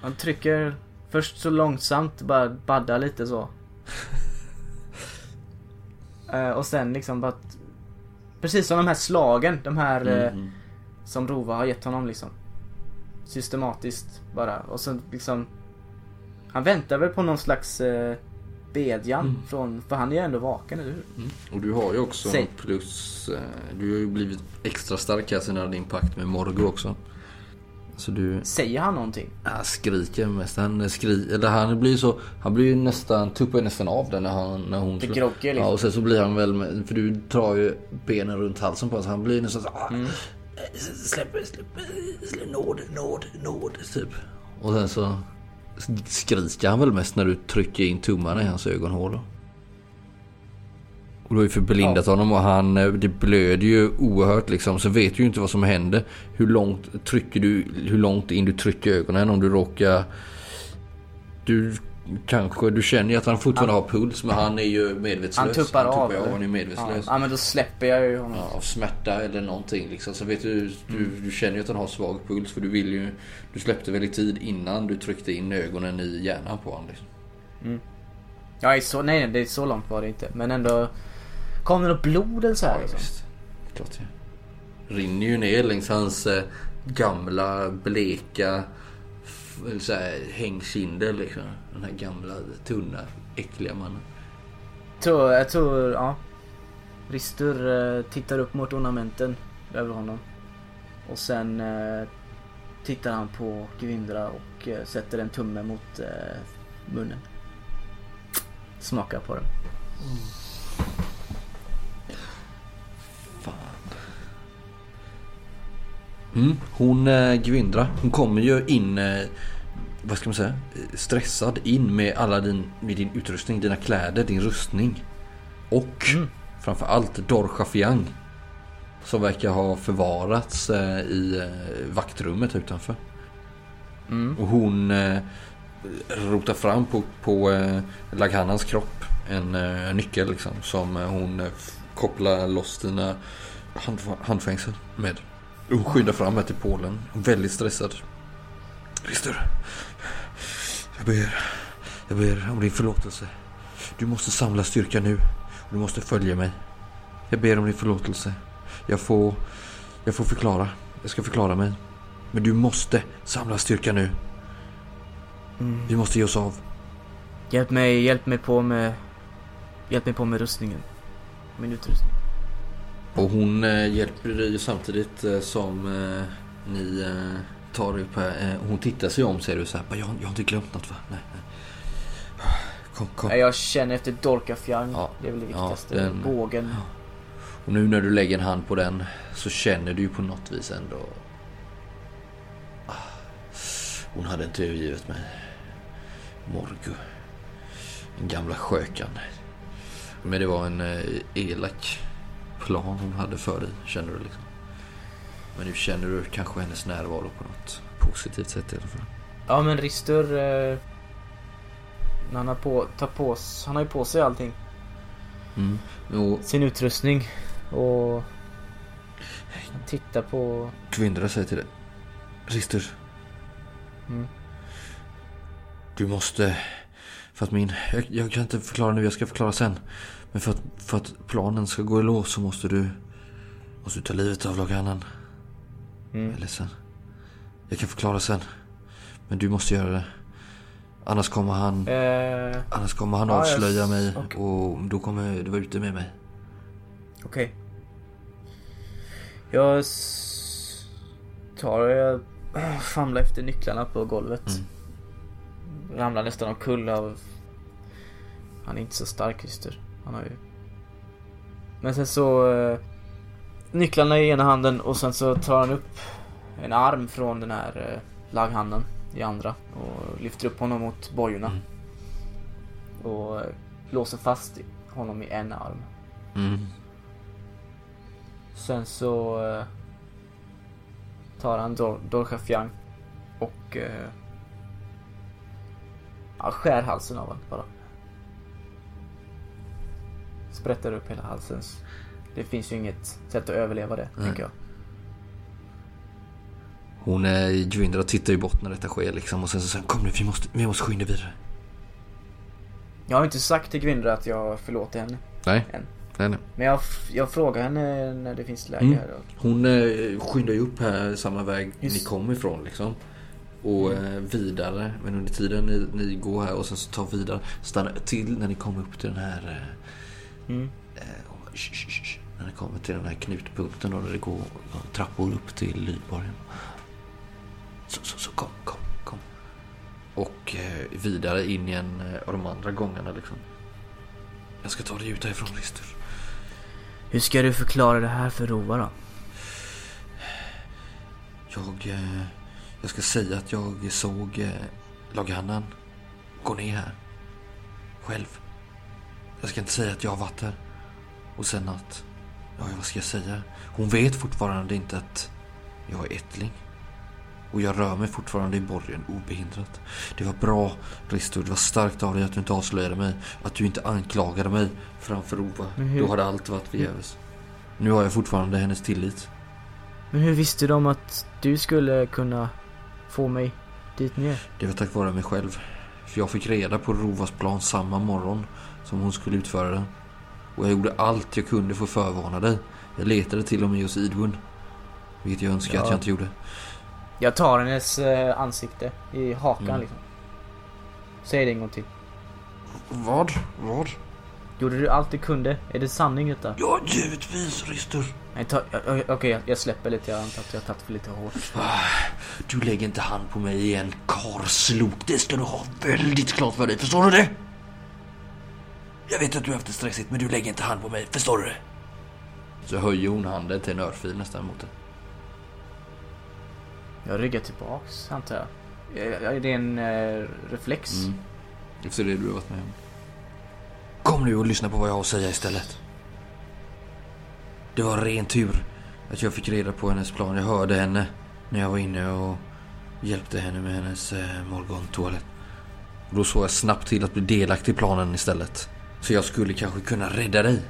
Han trycker först så långsamt, bara baddar lite så. Eh, och sen liksom bara... Precis som de här slagen, de här Mm. som Rova har gett honom liksom. Systematiskt bara. Och sen liksom... Han väntar väl på någon slags eh, bedjan Mm. från... För han är ju ändå vaken, eller hur? Mm. Och du har ju också Säg. plus... Eh, du har ju blivit extra stark här sen din pakt med Morgo också. Så du Säger han någonting? ja, skriker mest. Han skri, eller han blir ju så... Han blir ju nästan... Tuppar nästan av den när, han, när hon Det groggy liksom. Ja och sen så blir han väl... Med, för du drar ju benen runt halsen på honom så han blir nästan så... Ah, Mm. Släpp, släpp, släpp, nåd, nåd, nåd, typ. Och sen så skriker han väl mest när du trycker in tummarna i hans ögonhålor. Och du har ju förblindat honom och han, eh, det blöder ju oerhört liksom. Så vet du ju inte vad som händer. Hur långt trycker du, hur långt in du trycker ögonen om du råkar... Du kanske, du känner ju att han fortfarande har puls men han är ju medvetslös. Han tuppar av, ja, eller? han är Ja. medvetslös. ja, men då släpper jag ju honom. Ja, av smärta eller någonting liksom. Så vet du, du, du känner ju att han har svag puls för du vill ju... Du släppte väl i tid innan du tryckte in ögonen i hjärnan på honom liksom. Ja, i så, nej, nej, det är så långt var det inte. Men ändå... Kom det något blod eller så här, liksom? visst. Klart det. Rinner ju ner längs hans eh, gamla bleka så här, hängkinder liksom. Den här gamla tunna äckliga mannen. Tror, jag tror, ja. Ristur eh, tittar upp mot ornamenten över honom. Och sen eh, tittar han på Gvindra och eh, sätter en tumme mot munnen. Smakar på den. Mm. Hon eh, Gvindra, hon kommer ju in, eh, vad ska man säga, stressad in med alla din, med din utrustning, dina kläder, din rustning. Och Mm. framförallt Dorcha Fiang. som verkar ha förvarats eh, i eh, vaktrummet utanför. Mm. Och hon eh, rotar fram på, på eh, Laghannans kropp en eh, nyckel liksom, som hon eh, kopplar loss dina hand, handfängsel med. Och skyndar fram här till Polen, väldigt stressad. Rister, jag ber, jag ber om din förlåtelse. Du måste samla styrka nu. och Du måste följa mig. Jag ber om din förlåtelse. Jag får, jag får förklara. Jag ska förklara mig. Men du måste samla styrka nu. Mm. Vi måste ge oss av. Hjälp mig, hjälp mig på med... Hjälp mig på med rustningen. Min utrustning. Och hon eh, hjälper dig samtidigt eh, som eh, ni tar upp här. Hon tittar sig om ser du så här. "Bara, Jag, jag har inte glömt något va? Nej, nej. Kom, kom. Jag känner efter Dorkafjang. Ja. Det är väl det Ja, viktigaste. den- Bågen. Och nu när du lägger en hand på den så känner du ju på något vis ändå... Ah, Hon hade inte övergivit mig. Morgu. Den gamla skökan. Men det var en elak plan hon hade för dig, känner du liksom. Men nu känner du kanske hennes närvaro på något positivt sätt i alla fall. Ja men Rister... Eh, han har på, tar på, han har ju på sig allting. Mm. Och Sin utrustning. Och... Han tittar på... Kvindra säger till dig. Rister. Mm. Du måste... För att min... Jag, jag kan inte förklara nu, jag ska förklara sen. Men för att, för att planen ska gå i lås så måste du... Måste du ta livet av Lagannen. Jag Mm. är ledsen. Jag kan förklara sen. Men du måste göra det. Annars kommer han... Eh, Annars kommer han jag- avslöja mig okej. och då kommer du vara ute med mig. Okej. Jag s- tar... Jag famlar efter nycklarna på golvet. Mm. Ramlar nästan omkull av... Han är inte så stark Christer. Han har ju... Men sen så... eh, Nycklarna i ena handen och sen så tar han upp en arm från den här eh, lagghanden i andra och lyfter upp honom mot bojorna. Mm. Och eh, låser fast honom i en arm. Mm. Sen så eh, tar han Dor- Dorcha Fiang och eh, ja, skär halsen av honom bara. Sprättar upp hela halsen. Det finns ju inget sätt att överleva det, Nej. tänker jag. Hon är i Gwindra och tittar ju bort när detta sker liksom. Och sen så säger hon, kom nu vi måste, vi måste skynda vidare. Jag har inte sagt till Gwindra att jag förlåter henne. Nej. Än. Nej, nej. Men jag, jag frågar henne när det finns läge Mm. här. Och, Hon eh, skyndar ju upp här samma väg Just. ni kom ifrån liksom. Och eh, vidare. Men under tiden ni, ni går här och sen så tar vidare. Stannar till när ni kommer upp till den här... Eh, mm. sh, sh, sh, sh, när ni kommer till den här knutpunkten där det går trappor upp till Lydborgen. Så, så, så kom, kom, kom. Och eh, vidare in i en eh, av de andra gångarna liksom. Jag ska ta dig ut härifrån Rister. Hur ska du förklara det här för Rova då? Jag, eh, jag ska säga att jag såg eh, Laghannan gå ner här. Själv. Jag ska inte säga att jag har varit här. Och sen att... Ja, vad ska jag säga? Hon vet fortfarande inte att jag är ättling. Och jag rör mig fortfarande i borgen obehindrat. Det var bra, Risto. Det var starkt av dig att du inte avslöjade mig. Att du inte anklagade mig framför Ova. Hur- Då hade allt varit förgäves. Nu har jag fortfarande hennes tillit. Men hur visste de att du skulle kunna få mig dit ner? Det var tack vare mig själv. För jag fick reda på Rovas plan samma morgon som hon skulle utföra den. Och jag gjorde allt jag kunde för att förvarna dig. Jag letade till och med hos Idwin. Vilket jag önskar Ja. att jag inte gjorde. Jag tar hennes eh, ansikte i hakan Mm. liksom. Säg det en gång till. Vad? Vad? Gjorde du allt du kunde? Är det sanning detta? Ja, givetvis, Rister. Nej, ta, okej, jag, jag släpper lite. Jag antar att jag har tagit för lite hårt. Du lägger inte hand på mig igen, karlslok. Det ska du ha väldigt klart för dig. Förstår du det? Jag vet att du har haft det stressigt, men du lägger inte hand på mig. Förstår du det? Så höjer hon handen till en örfil nästan mot dig. Jag ryggar tillbaks, antar jag. Ja, Är det en eh, reflex? Mm. Efter det du har varit med om. Kom nu och lyssna på vad jag har att säga istället. Det var ren tur att jag fick reda på hennes plan. Jag hörde henne när jag var inne och hjälpte henne med hennes eh, morgontoalett. Då såg jag snabbt till att bli delaktig i planen istället. Så jag skulle kanske kunna rädda dig.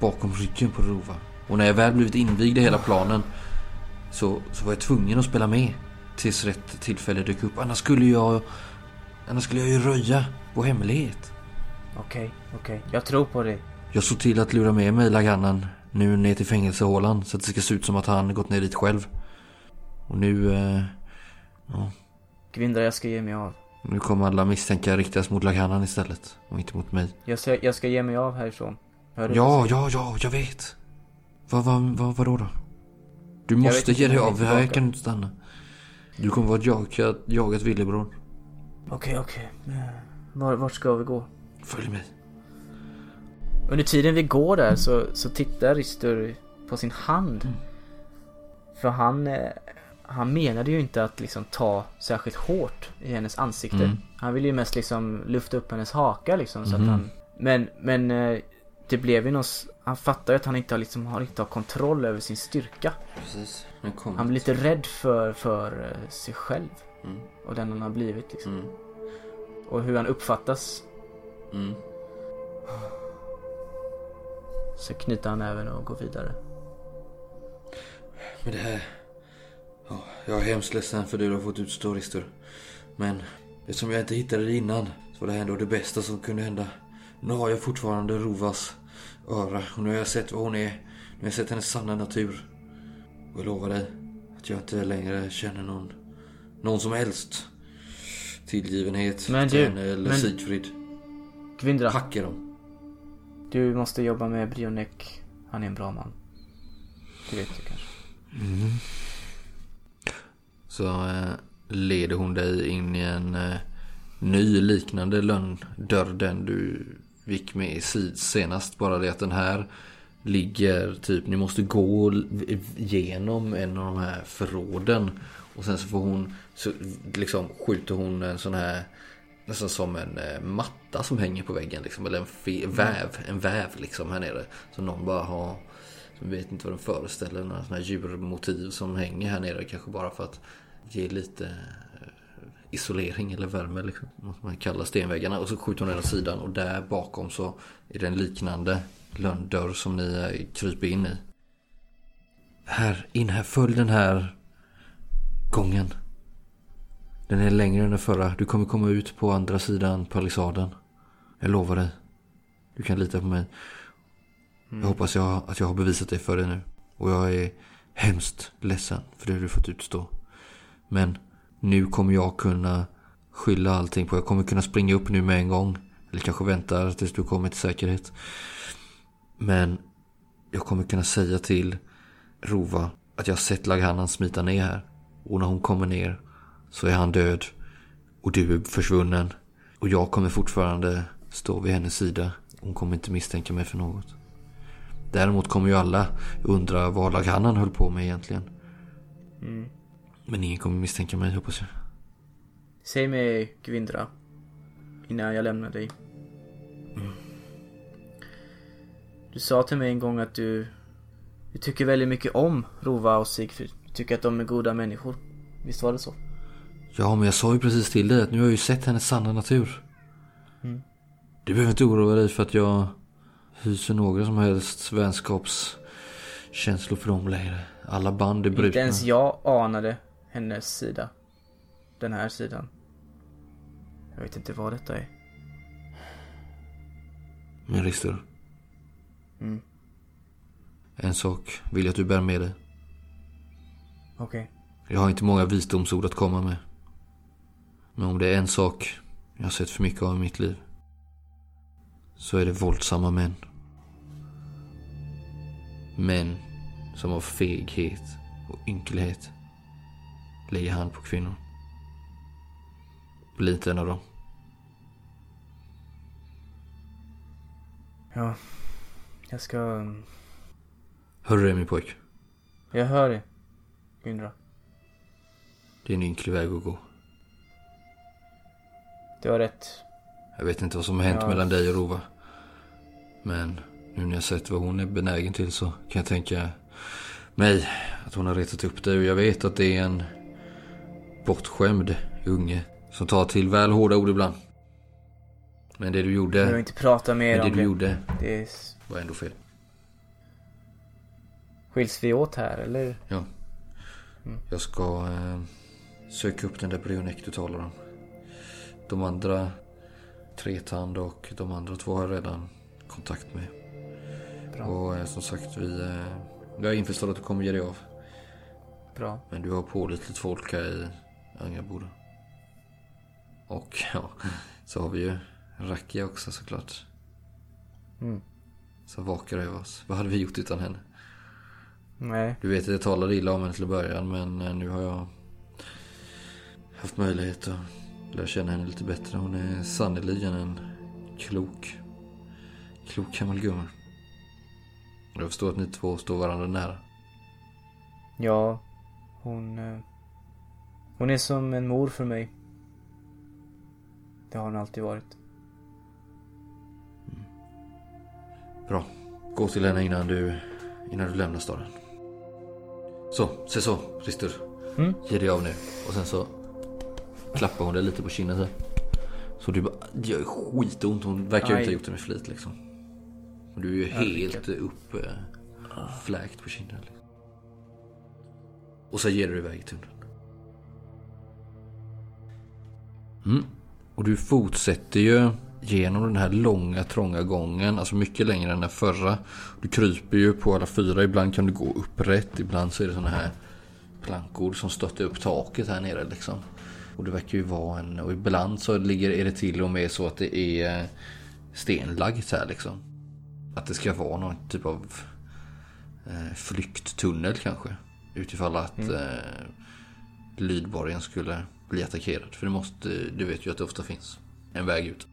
Bakom ryggen på Rova. Och när jag väl blivit invigd i hela planen så, så var jag tvungen att spela med. Tills rätt tillfälle dök upp. Annars skulle jag... Annars skulle jag ju röja vår hemlighet. Okej, okej. Jag tror på dig. Jag såg till att lura med mig Laganan nu ner till fängelsehålan så att det ska se ut som att han gått ner dit själv. Och nu... Eh, ja, Gvindra, jag ska ge mig av. nu kommer alla misstänkar riktas mot Laganan istället. Och inte mot mig. Jag ska, jag ska ge mig av härifrån. Hör Ja, ja, ja, jag vet. Vad, vad, vad, vadå då? Du måste ge dig av, här kan du inte stanna. Du kommer vara jagat, jagat villebror. Okej, okej. Eh, Var, vart ska vi gå? Följ med. Under tiden vi går där så, så tittar Rister på sin hand. För han, eh, han menade ju inte att liksom ta särskilt hårt i hennes ansikte. Mm. Han ville ju mest liksom lyfta upp hennes haka liksom så Mhm. att han... Men, men eh, det blev ju någon... s- Han fattar ju att han inte har, liksom, har, inte har kontroll över sin styrka. Precis. Han blir lite rädd för, för eh, sig själv. Mm. Och den han har blivit liksom. Mm. Och hur han uppfattas. Mm. Så knyter han även och går vidare. Men det här... Ja, jag är hemskt ledsen för det du har fått utstå, Ristur. Men eftersom jag inte hittade det innan så var det här ändå det bästa som kunde hända. Nu har jag fortfarande Rovas öra och nu har jag sett vad hon är. Nu har jag sett hennes sanna natur. Och jag lovar dig att jag inte längre känner någon, någon som helst tillgivenhet Men till du, henne eller men- Sigfrid. Gvindra, Hacka dem. du måste jobba med Brionek. Han är en bra man. Det vet du kanske. Så eh, leder hon dig in i en eh, ny liknande lönndörr den du gick med i sid senast. Bara det att den här ligger typ, ni måste gå igenom en av de här förråden. Och sen så får hon, så liksom skjuter hon en sån här Nästan som en eh, matta som hänger på väggen liksom. Eller en fe- väv, en väv liksom här nere. Som någon bara har som vet inte vad den föreställer. Några sådana här djurmotiv som hänger här nere. Kanske bara för att ge lite eh, isolering eller värme. Liksom. Man kallar stenväggarna. Och så skjuter hon den åt sidan. Och där bakom så är det en liknande lönndörr som ni eh, kryper in i. Här, in här. Följ den här gången. Den är längre än den förra. Du kommer komma ut på andra sidan palissaden. Jag lovar dig. Du kan lita på mig. Jag hoppas jag, att jag har bevisat det för dig nu. Och jag är hemskt ledsen för det du fått utstå. Men nu kommer jag kunna skylla allting på. Jag kommer kunna springa upp nu med en gång. Eller kanske vänta tills du kommer till säkerhet. Men jag kommer kunna säga till Rova att jag har sett Laghanan smita ner här. Och när hon kommer ner så är han död. Och du är försvunnen. Och jag kommer fortfarande stå vid hennes sida. Hon kommer inte misstänka mig för något. Däremot kommer ju alla undra vad Laghanan höll på med egentligen. Men ingen kommer misstänka mig hoppas jag. Säg mig Gvindra. Innan jag lämnar dig. Du sa till mig en gång att du, du tycker väldigt mycket om Rova och Sigfrid. Du tycker att de är goda människor. Visst var det så? Ja, men jag sa ju precis till dig att nu har jag ju sett hennes sanna natur. Du behöver inte oroa dig för att jag hyser några som helst vänskapskänslor för dem längre. Alla band är brutna. Inte ens jag anade hennes sida. Den här sidan. Jag vet inte vad detta är. Men Rister. Mm. En sak vill jag att du bär med dig. Okej. Jag har inte många visdomsord att komma med. Men om det är en sak jag har sett för mycket av i mitt liv. Så är det våldsamma män. Män som av feghet och ynklighet lägger hand på kvinnor. Bli inte en av dem. Ja. Jag ska... Hör du det min pojk? Jag hör det. Gvindra. Det är en ynklig väg att gå. Du har rätt. Jag vet inte vad som har hänt Ja. mellan dig och Rova. Men nu när jag sett vad hon är benägen till så kan jag tänka mig att hon har retat upp dig och jag vet att det är en bortskämd unge som tar till väl hårda ord ibland. Men det du Jag vill gjorde, inte prata mer men det om du det. gjorde det är... var ändå fel. Skiljs vi åt här eller? Ja. Jag ska eh, söka upp den där Brionek du talar om. De andra, Tretand och de andra två har jag redan kontakt med. Bra. Och eh, som sagt, vi, eh, jag är införstådd att du kommer ge dig av. Bra. Men du har pålitligt folk här i Angaboda. Och ja, så har vi ju Rakia också såklart. Mm. Som vakar över oss. Vad hade vi gjort utan henne? Nej. Du vet att jag talade illa om henne till början men eh, nu har jag haft möjlighet att lära känna henne lite bättre. Hon är sannerligen en klok, klok gammal gumma. Jag förstår att ni två står varandra nära. Ja. Hon... eh, Hon är som en mor för mig. Det har hon alltid varit. Bra. Gå till henne innan du, innan du lämnar staden. Så, se så, Rister. Mm. Ge dig av nu. Och sen så klappar hon dig lite på kinden så. Så du bara, det gör skitont. Hon verkar ju inte ha gjort det med flit liksom. Och du är ju helt upp eh, fläkt på kinden. Liksom. Och så ger du iväg i tunneln. Mm. Och du fortsätter ju genom den här långa trånga gången. Alltså mycket längre än den förra. Du kryper ju på alla fyra. Ibland kan du gå upprätt. Ibland så är det såna här plankor som stöttar upp taket här nere liksom. Och det verkar ju vara en... Och ibland så ligger, är det till och med så att det är eh, stenlagt här liksom. Att det ska vara någon typ av eh, flykttunnel kanske. Utifall att eh, Lydborgen skulle bli attackerad. För det måste, du vet ju att det ofta finns en väg ut.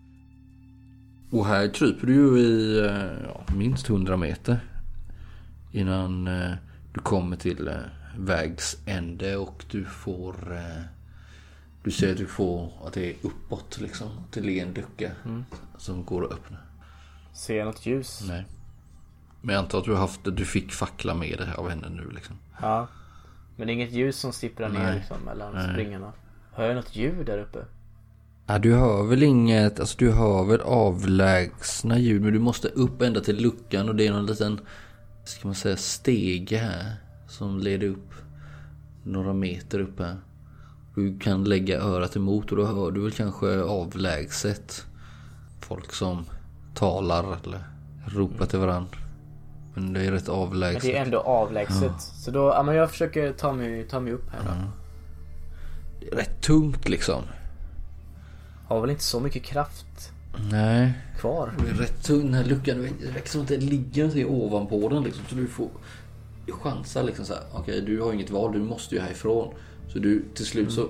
Och här kryper du ju i eh, ja, minst 100 meter. Innan eh, du kommer till eh, vägs ände och du får... Eh, du ser att du får att det är uppåt liksom. Till en lucka som går att öppna. Ser jag något ljus? Nej. Men jag antar att du haft, du fick fackla med dig av henne nu liksom. Ja. Men det är inget ljus som sipprar ner liksom mellan Nej. springarna. Hör jag något ljud där uppe? Ja, du hör väl inget, alltså du hör väl avlägsna ljud men du måste upp ända till luckan och det är någon liten, ska man säga, stege här som leder upp några meter upp här. Du kan lägga örat emot och då hör du väl kanske avlägset folk som talar eller ropar till varandra. Men det är rätt Men avlägset. det är ändå avlägset. Så då, ja men jag försöker ta mig, ta mig upp här då. Det är rätt tungt liksom. Har väl inte så mycket kraft Nej. kvar. Det är rätt tung den här luckan. Det verkar som att det ligger någonting ovanpå den liksom. Så du får chansa liksom så här. Okej, du har inget val. Du måste ju härifrån. Så du till slut så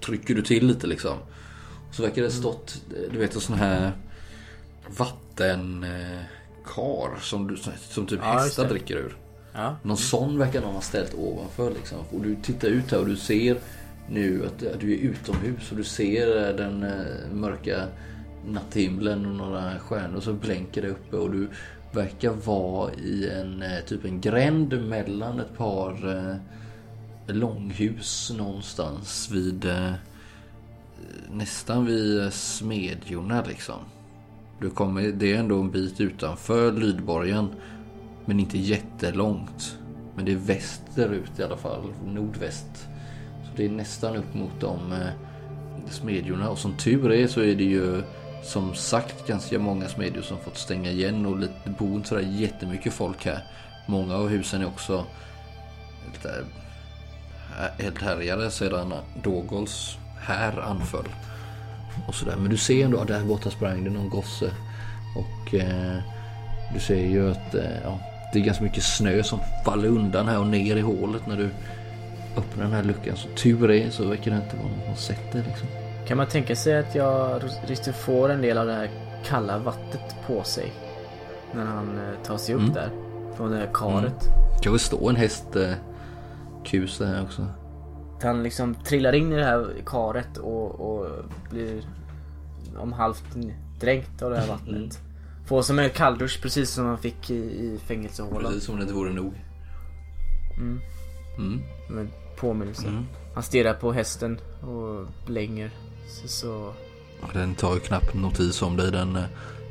trycker du till lite liksom. Så verkar det stått, du vet en sån här vattenkar som, du, som typ Ja, hästar dricker ur. Ja. Någon sån verkar någon ha ställt ovanför liksom. Och du tittar ut här och du ser nu att du är utomhus och du ser den eh, mörka natthimlen och några stjärnor som blänker där uppe och du verkar vara i en eh, typ en gränd mellan ett par eh, långhus någonstans vid eh, nästan vid eh, smedjorna liksom. Du kommer, det är ändå en bit utanför Lydborgen. Men inte jättelångt. Men det är västerut i alla fall. Nordväst. Så det är nästan upp mot de eh, smedjorna. Och som tur är så är det ju som sagt ganska många smedjor som fått stänga igen. Och lite, det bor inte sådär jättemycket folk här. Många av husen är också lite eldhärjade sedan Dogols här anföll. Och sådär. Men du ser ändå, där borta sprang det någon gosse. Och eh, du ser ju att eh, ja, det är ganska mycket snö som faller undan här och ner i hålet när du öppnar den här luckan. Så tur är så verkar det inte vara någon som sett det liksom. Kan man tänka sig att jag Rister får en del av det här kalla vattnet på sig? När han eh, tar sig upp Mm. där. Från det här karet. Kanske stå en häst eh, kus här också. Han liksom trillar in i det här karet och, och blir om halvt dränkt av det här vattnet. Mm. Får som en kalldusch precis som han fick i, i fängelsehålan. Precis som om det inte vore nog. Mm. Mm. Som en påminnelse. Mm. Han stirrar på hästen och blänger. Så, så... Den tar ju knappt notis om dig. Den eh,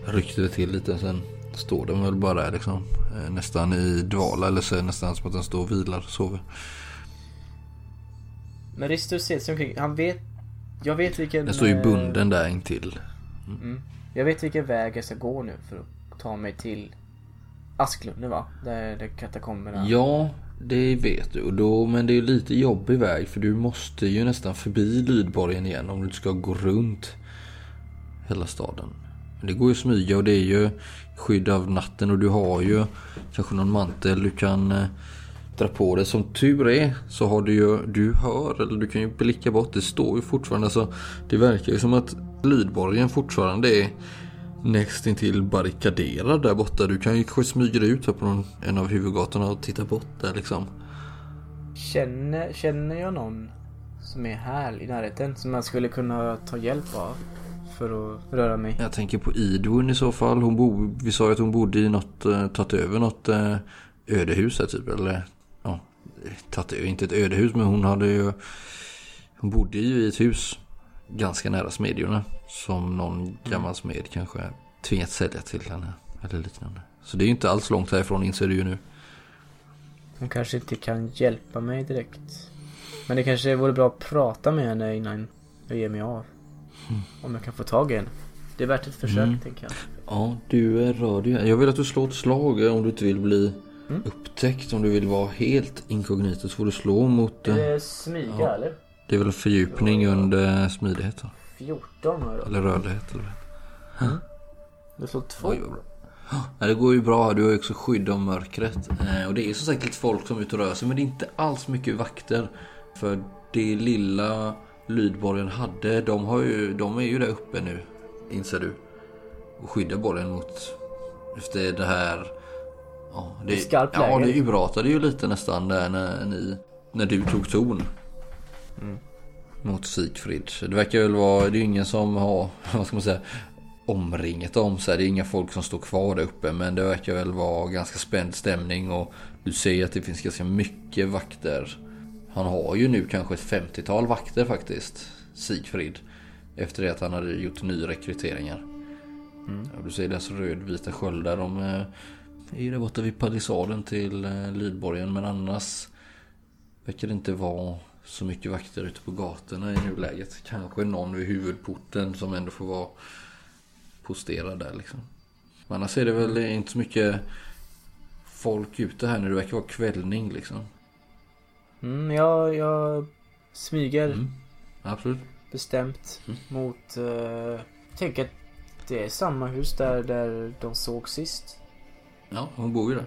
ryckte till lite. Sen står den väl bara där liksom. Eh, Nästan i dvala eller så det nästan som att den står och vilar och sover. Men Ristus ser sig omkring. Han vet... Jag vet vilken... Den står ju eh, bunden där intill. Mm. Jag vet vilken väg jag ska gå nu för att ta mig till Asklunden va? Där, där katakomberna... Ja, det vet du. Och då, men det är lite jobbig väg för du måste ju nästan förbi Lydborgen igen om du ska gå runt hela staden. Men det går ju att smyga och det är ju skydd av natten och du har ju kanske någon mantel du kan eh, dra på dig. Som tur är så har du ju, du hör eller du kan ju blicka bort. Det står ju fortfarande, alltså det verkar ju som att Lydborgen fortfarande är nästintill barrikaderad där borta. Du kan ju smyga dig ut här på någon, en av huvudgatorna och titta bort där liksom. Känner, känner jag någon som är här i närheten som jag skulle kunna ta hjälp av? För att röra mig? Jag tänker på Idun i så fall. Hon bo, vi sa ju att hon bodde i något, eh, tagit över något eh, ödehus här typ. Eller tagit inte ett ödehus men hon hade ju, hon bodde ju i ett hus ganska nära smedjorna. Som någon gammal smed kanske tvingats sälja till henne. Eller liknande. Så det är ju inte alls långt härifrån inser du ju nu. Hon kanske inte kan hjälpa mig direkt. Men det kanske vore bra att prata med henne innan jag ger mig av. Om jag kan få tag i henne. Det är värt ett försök Mm. tänker jag. Ja, du är rör dig. Jag vill att du slår ett slag eh, om du inte vill bli Mm. upptäckt. Om du vill vara helt inkognito så får du slå mot... Eh, smyga Ja. eller? Det är väl fördjupning under smidighet va? 14 har jag då. Eller rörlighet eller vad? Du slår två. Oj vad. Ja, det går ju bra. Du har ju också skydd av mörkret. Eh, och det är sagt lite folk som är ute och rör sig. Men det är inte alls mycket vakter. För det lilla Lydborgen hade, de, har ju, de är ju där uppe nu. Inser du. Och skyddar borgen mot... Efter det här... Ja, det, I skarpt ja, läge. det urartade ju lite nästan där när ni... När du tog ton. Mot Sigfrid. Det verkar väl vara... Det är ju ingen som har... Vad ska man säga? omringat. Så här, det är inga folk som står kvar där uppe. Men det verkar väl vara ganska spänd stämning. Och du ser att det finns ganska mycket vakter. Han har ju nu kanske ett 50-tal vakter faktiskt. Sigfrid. Efter det att han hade gjort nyrekryteringar. Ja, du ser deras rödvita sköldar. De eh, är ju där borta vid palissaden till eh, Lydborgen. Men annars verkar det inte vara så mycket vakter ute på gatorna i nuläget. Kanske någon vid huvudporten som ändå får vara posterad där liksom. Men annars är det väl inte så mycket folk ute här nu. Det verkar vara kvällning liksom. Mm, jag, jag smyger Mm. Absolut. bestämt Mm. mot... Uh, jag tänker att det är samma hus där, där de såg sist. Ja, hon bor ju där.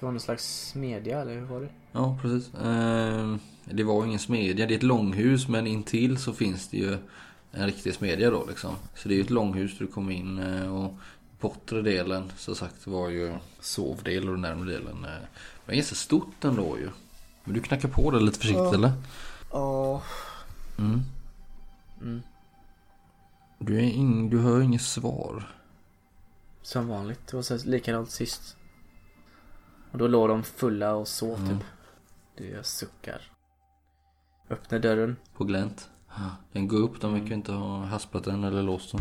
Det var någon slags smedja eller hur var det? Ja, precis. Ehm, det var ingen smedja. Det är ett långhus men intill så finns det ju en riktig smedja då liksom. Så det är ju ett långhus där du kommer in eh, och bortre delen så sagt var ju sovdel och den närmre delen. eh, Men ganska stort ändå ju. Men du knackar på det lite försiktigt Ja. eller? Ja. Mm. Mm. Du, är ing, du hör inget svar. Som vanligt. Det var så likadant sist. Och då låg de fulla och sov Mm. typ. Det jag suckar. Öppnar dörren. På glänt. Den går upp, de verkar inte ha haspat den eller låst den.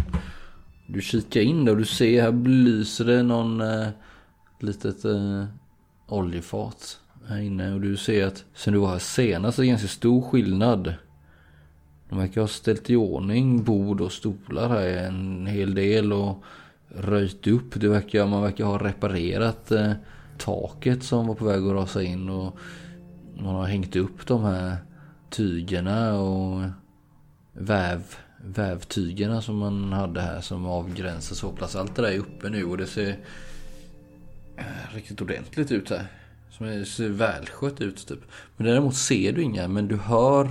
Du kikar in där och du ser här lyser det någon eh, litet eh, oljefat här inne. Och du ser att sen du var här senast är det ganska stor skillnad. De verkar ha ställt i ordning bord och stolar här en hel del och röjt upp. Det verkar, man verkar ha reparerat eh, taket som var på väg att rasa in. Och man har hängt upp de här tygerna och väv, vävtygerna som man hade här som avgränsar sovplats. Allt det där är uppe nu och det ser eh, riktigt ordentligt ut här. Som är, ser välskött ut typ. Men däremot ser du inga men du hör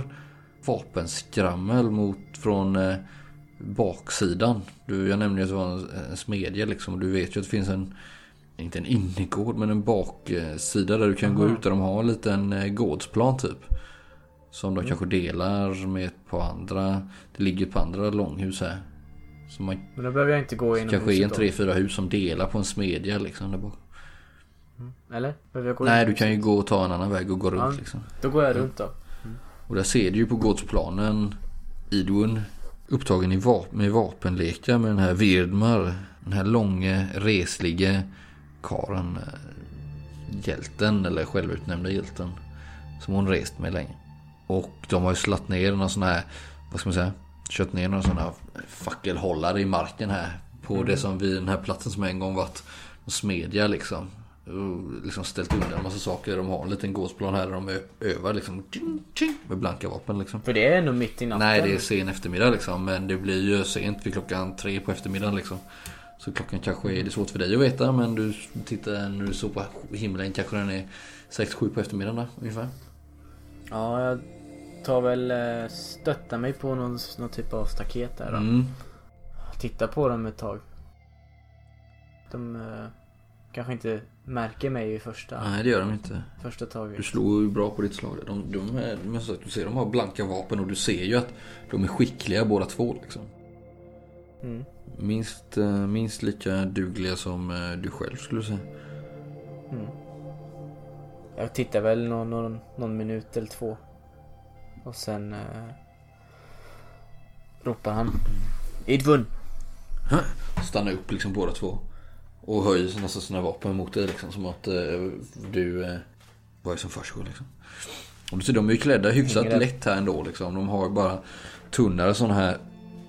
vapenskrammel mot från eh, baksidan. Du, jag nämnde ju att det var en, en smedja liksom du vet ju att det finns en inte en innergård men en baksida där du kan gå ut där de har en liten eh, gårdsplan typ. Som de kanske delar med ett par andra. Det ligger par andra långhus här. Så man Men då behöver jag inte gå inom kanske är en tre, fyra hus som delar på en smedja liksom där bak. Eller? Behöver jag gå Nej, in? du kan ju gå och ta en annan väg och gå runt Ja. liksom. Då går jag runt då. Och där ser du ju på gårdsplanen Idun upptagen i vap- med vapenlekar med den här Virdmar. Den här långe, reslige karen Hjälten, eller självutnämnda hjälten. Som hon rest med länge. Och de har ju slatt ner några sådana här, vad ska man säga? Kört ner några sådana fackelhållare i marken här. På det som vid den här platsen som en gång varit smedja liksom. Liksom ställt undan en massa saker. De har en liten gårdsplan här där de övar liksom. Med blanka vapen liksom. För det är ändå mitt i natten. Nej, det är sen eftermiddag liksom. Men det blir ju sent vid klockan tre på eftermiddagen liksom. Så klockan kanske är det svårt för dig att veta. Men du tittar när du såg på himlen kanske den är 6-7 på eftermiddagen där, ungefär. Ja, jag tar väl eh, stöttar mig på någon, någon typ av staket där då. Mm. Tittar på dem ett tag. De eh, kanske inte märker mig i första, Nej, det gör de inte. första Du taget. slår ju bra på ditt slag. De, de är, men som sagt, du ser de har blanka vapen och du ser ju att de är skickliga båda två liksom. Mm. Minst, eh, minst lika dugliga som eh, du själv skulle säga. Mm. Jag tittar väl någon, någon, någon minut eller två. Och sen eh, ropar han. Idvun! Stannar upp liksom båda två. Och höjer sina, sina vapen mot dig liksom. Som att eh, du... Eh, vad är det som försiggår liksom. Och du ser, de är ju klädda hyfsat det? lätt här ändå liksom. De har ju bara tunnare sån här,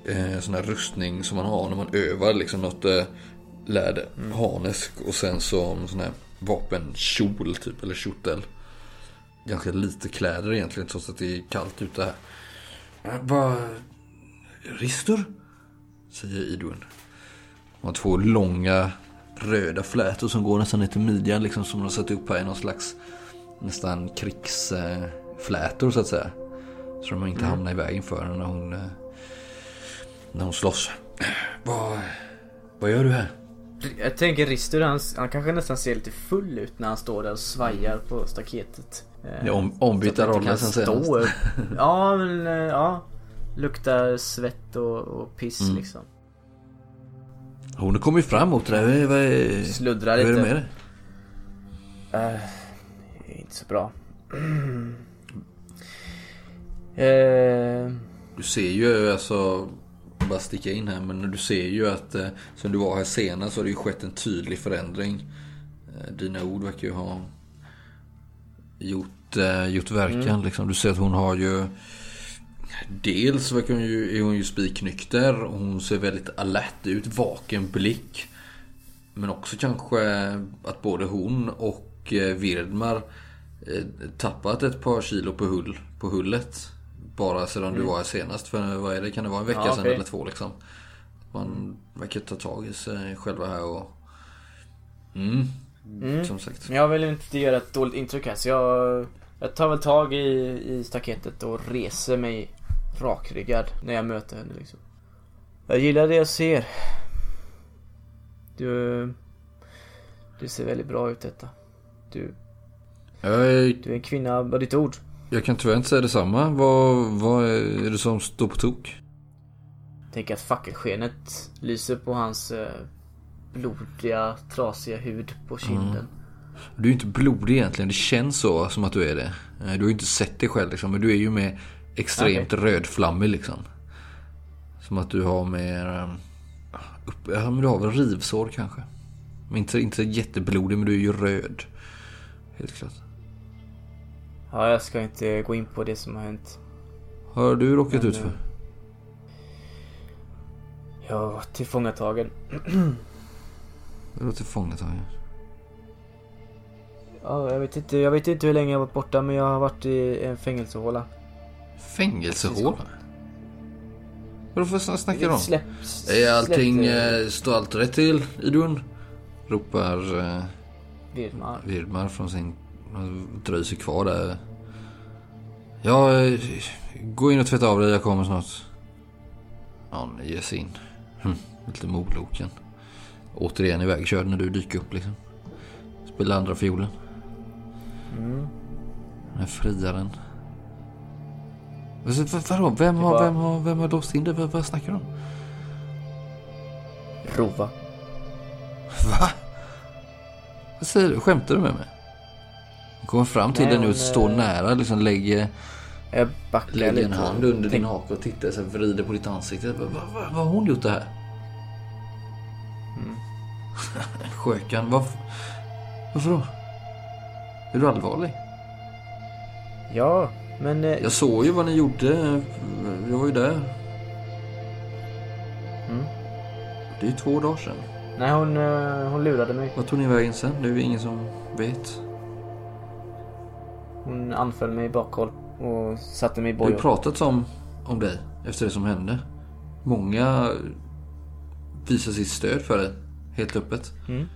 eh, sån här rustning som man har när man övar liksom. Något eh, läder, harnesk och sen så sån här vapenkjol typ. Eller kjortel. Ganska lite kläder egentligen trots att det är kallt ute här. Eh, Vad... Ristur? Säger Idun. De har två långa röda flätor som går nästan ner till midjan liksom som de har satt upp här i någon slags nästan krigsflätor så att säga. Så de inte hamnar i vägen för henne när hon, eh, när hon slåss. Vad, vad gör du här? Jag tänker Ristur, han, han kanske nästan ser lite full ut när han står där och svajar på staketet. Eh, är om, ombytta att han roller sen senast. Ja, men eh, ja. Luktar svett och, och piss Mm. liksom. Hon har kommit fram mot dig. Vad, är- Sluddrar vad är lite. det med dig? Eh, det är inte så bra. Eh, Du ser ju alltså, bara sticka in här, men du ser ju att eh, som du var här senast så har det ju skett en tydlig förändring. Eh, Dina ord verkar ju ha gjort, eh, gjort verkan liksom. Du ser att hon har ju Dels verkar hon ju, är hon ju spiknykter och hon ser väldigt alert ut, vaken blick. Men också kanske att både hon och eh, Virdmar eh, tappat ett par kilo på, hull, på hullet. Bara sedan du var här senast. För vad är det? Kan det vara en vecka Ja, sedan okej. eller två liksom? Man verkar ta tag i sig själva här och... Mm, mm. som sagt. Jag vill inte göra ett dåligt intryck här så jag, jag tar väl tag i, i staketet och reser mig rakryggad när jag möter henne liksom. Jag gillar det jag ser. Du... Du ser väldigt bra ut detta. Du, är- du är en kvinna av ditt ord. jag kan tyvärr inte säga detsamma. Vad, vad är det som står på tok? Tänk att fackelskenet lyser på hans eh, blodiga, trasiga hud på kinden. Du är ju inte blodig egentligen. Det känns så som att du är det. Du har ju inte sett dig själv liksom. Men du är ju med extremt rödflammig liksom. Som att du har mer... eh, Upp, ja, men du har väl rivsår kanske. Men inte, inte jätteblodig men du är ju röd. Helt klart. Ja, jag ska inte gå in på det som har hänt. Har du råkat Men, ut för? eh, Jag var tillfångatagen. Du var tillfångatagen. Ja, jag vet inte, jag vet inte hur länge jag har varit borta men jag har varit i en fängelsehåla. Fängelsehåla? Vad snackar du om? Är allting, släpp, eh, står allt rätt till Idun? Ropar eh, Virmar. Virdmar från sin... Dröjer sig kvar där. Ja, eh, gå in och tvätta av dig, jag kommer snart. Ja, han ger sig in. Hm, lite moloken. Återigen ivägkörd när du dyker upp liksom. Spelar andra fiolen. Mm. Den friaren. Vad- Vadå? Vem har, var- vem har, vem har låst in dig? Vad, vad snackar du om? Rova. Va? Vad säger du? Skämtar du med mig? Hon kommer fram till dig nu och står eh, nära. Liksom lägger, Jag backar lägger lite. en hand under din haka och tittar här, vrider på ditt ansikte. Vad, vad, vad, vad har hon gjort det här? Mm. Sjökan, varför, varför då? Är du allvarlig? Ja, men... eh, Jag såg ju vad ni gjorde. Jag var ju där. Mm. Det är ju två dagar sedan. Nej, hon, eh, hon lurade mig. Vad tog ni vägen sen? Det är ju ingen som vet. Hon anföll mig i bakhåll och satte mig i Det har bojor. pratats om, om dig efter det som hände. Många visar sitt stöd för dig. Helt öppet. Mm.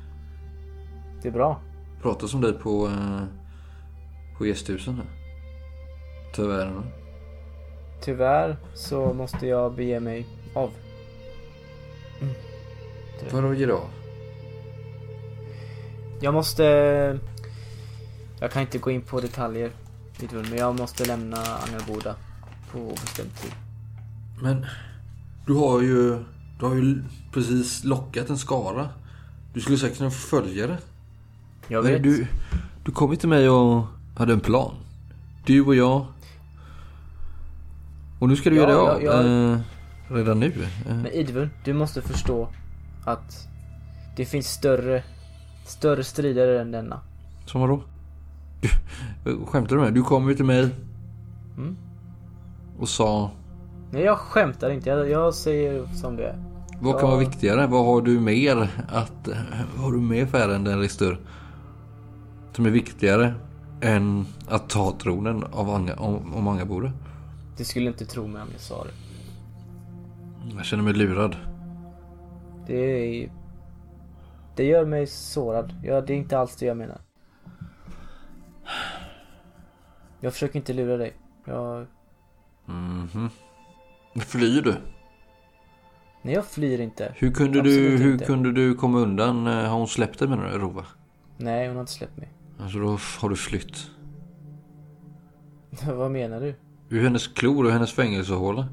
Det är bra. Pratas om dig på, eh, på gästhusen. här. Tyvärr. Tyvärr så måste jag bege mig av. Vadå ger av? Jag måste... Jag kan inte gå in på detaljer. Men jag måste lämna Angelboda på obestämd tid. Men du har ju, du har ju precis lockat en skara. Du skulle säkert kunna få följare. Jag vet. Du, du kom ju till mig och hade en plan. Du och jag. Och nu ska du Ja, göra dig av. jag- jag- Eh, redan nu. Eh, Men Idvun, du måste förstå att det finns större, större strider än denna. som vadå? Du, skämtar du med? Du kom ju till mig. Mm. Och sa. Nej, jag skämtar inte. Jag, jag säger som det är. Vad kan Ja. vara viktigare? Vad har du mer att... eh, Vad har du mer för ärenden Rister? Som är viktigare än att ta tronen av Anga, om, om Angabore? Du skulle inte tro mig om jag sa det. Jag känner mig lurad. Det är... Det gör mig sårad. Ja, det är inte alls det jag menar. Jag försöker inte lura dig. Jag... Mhm. Flyr du? Nej, jag flyr inte. Hur kunde, Absolut du, hur inte. kunde du komma undan? Eh, Har hon släppt dig menar du, Rova? Nej, hon har inte släppt mig. Alltså då har du flytt. Vad menar du? Ur hennes klor och hennes fängelsehåla.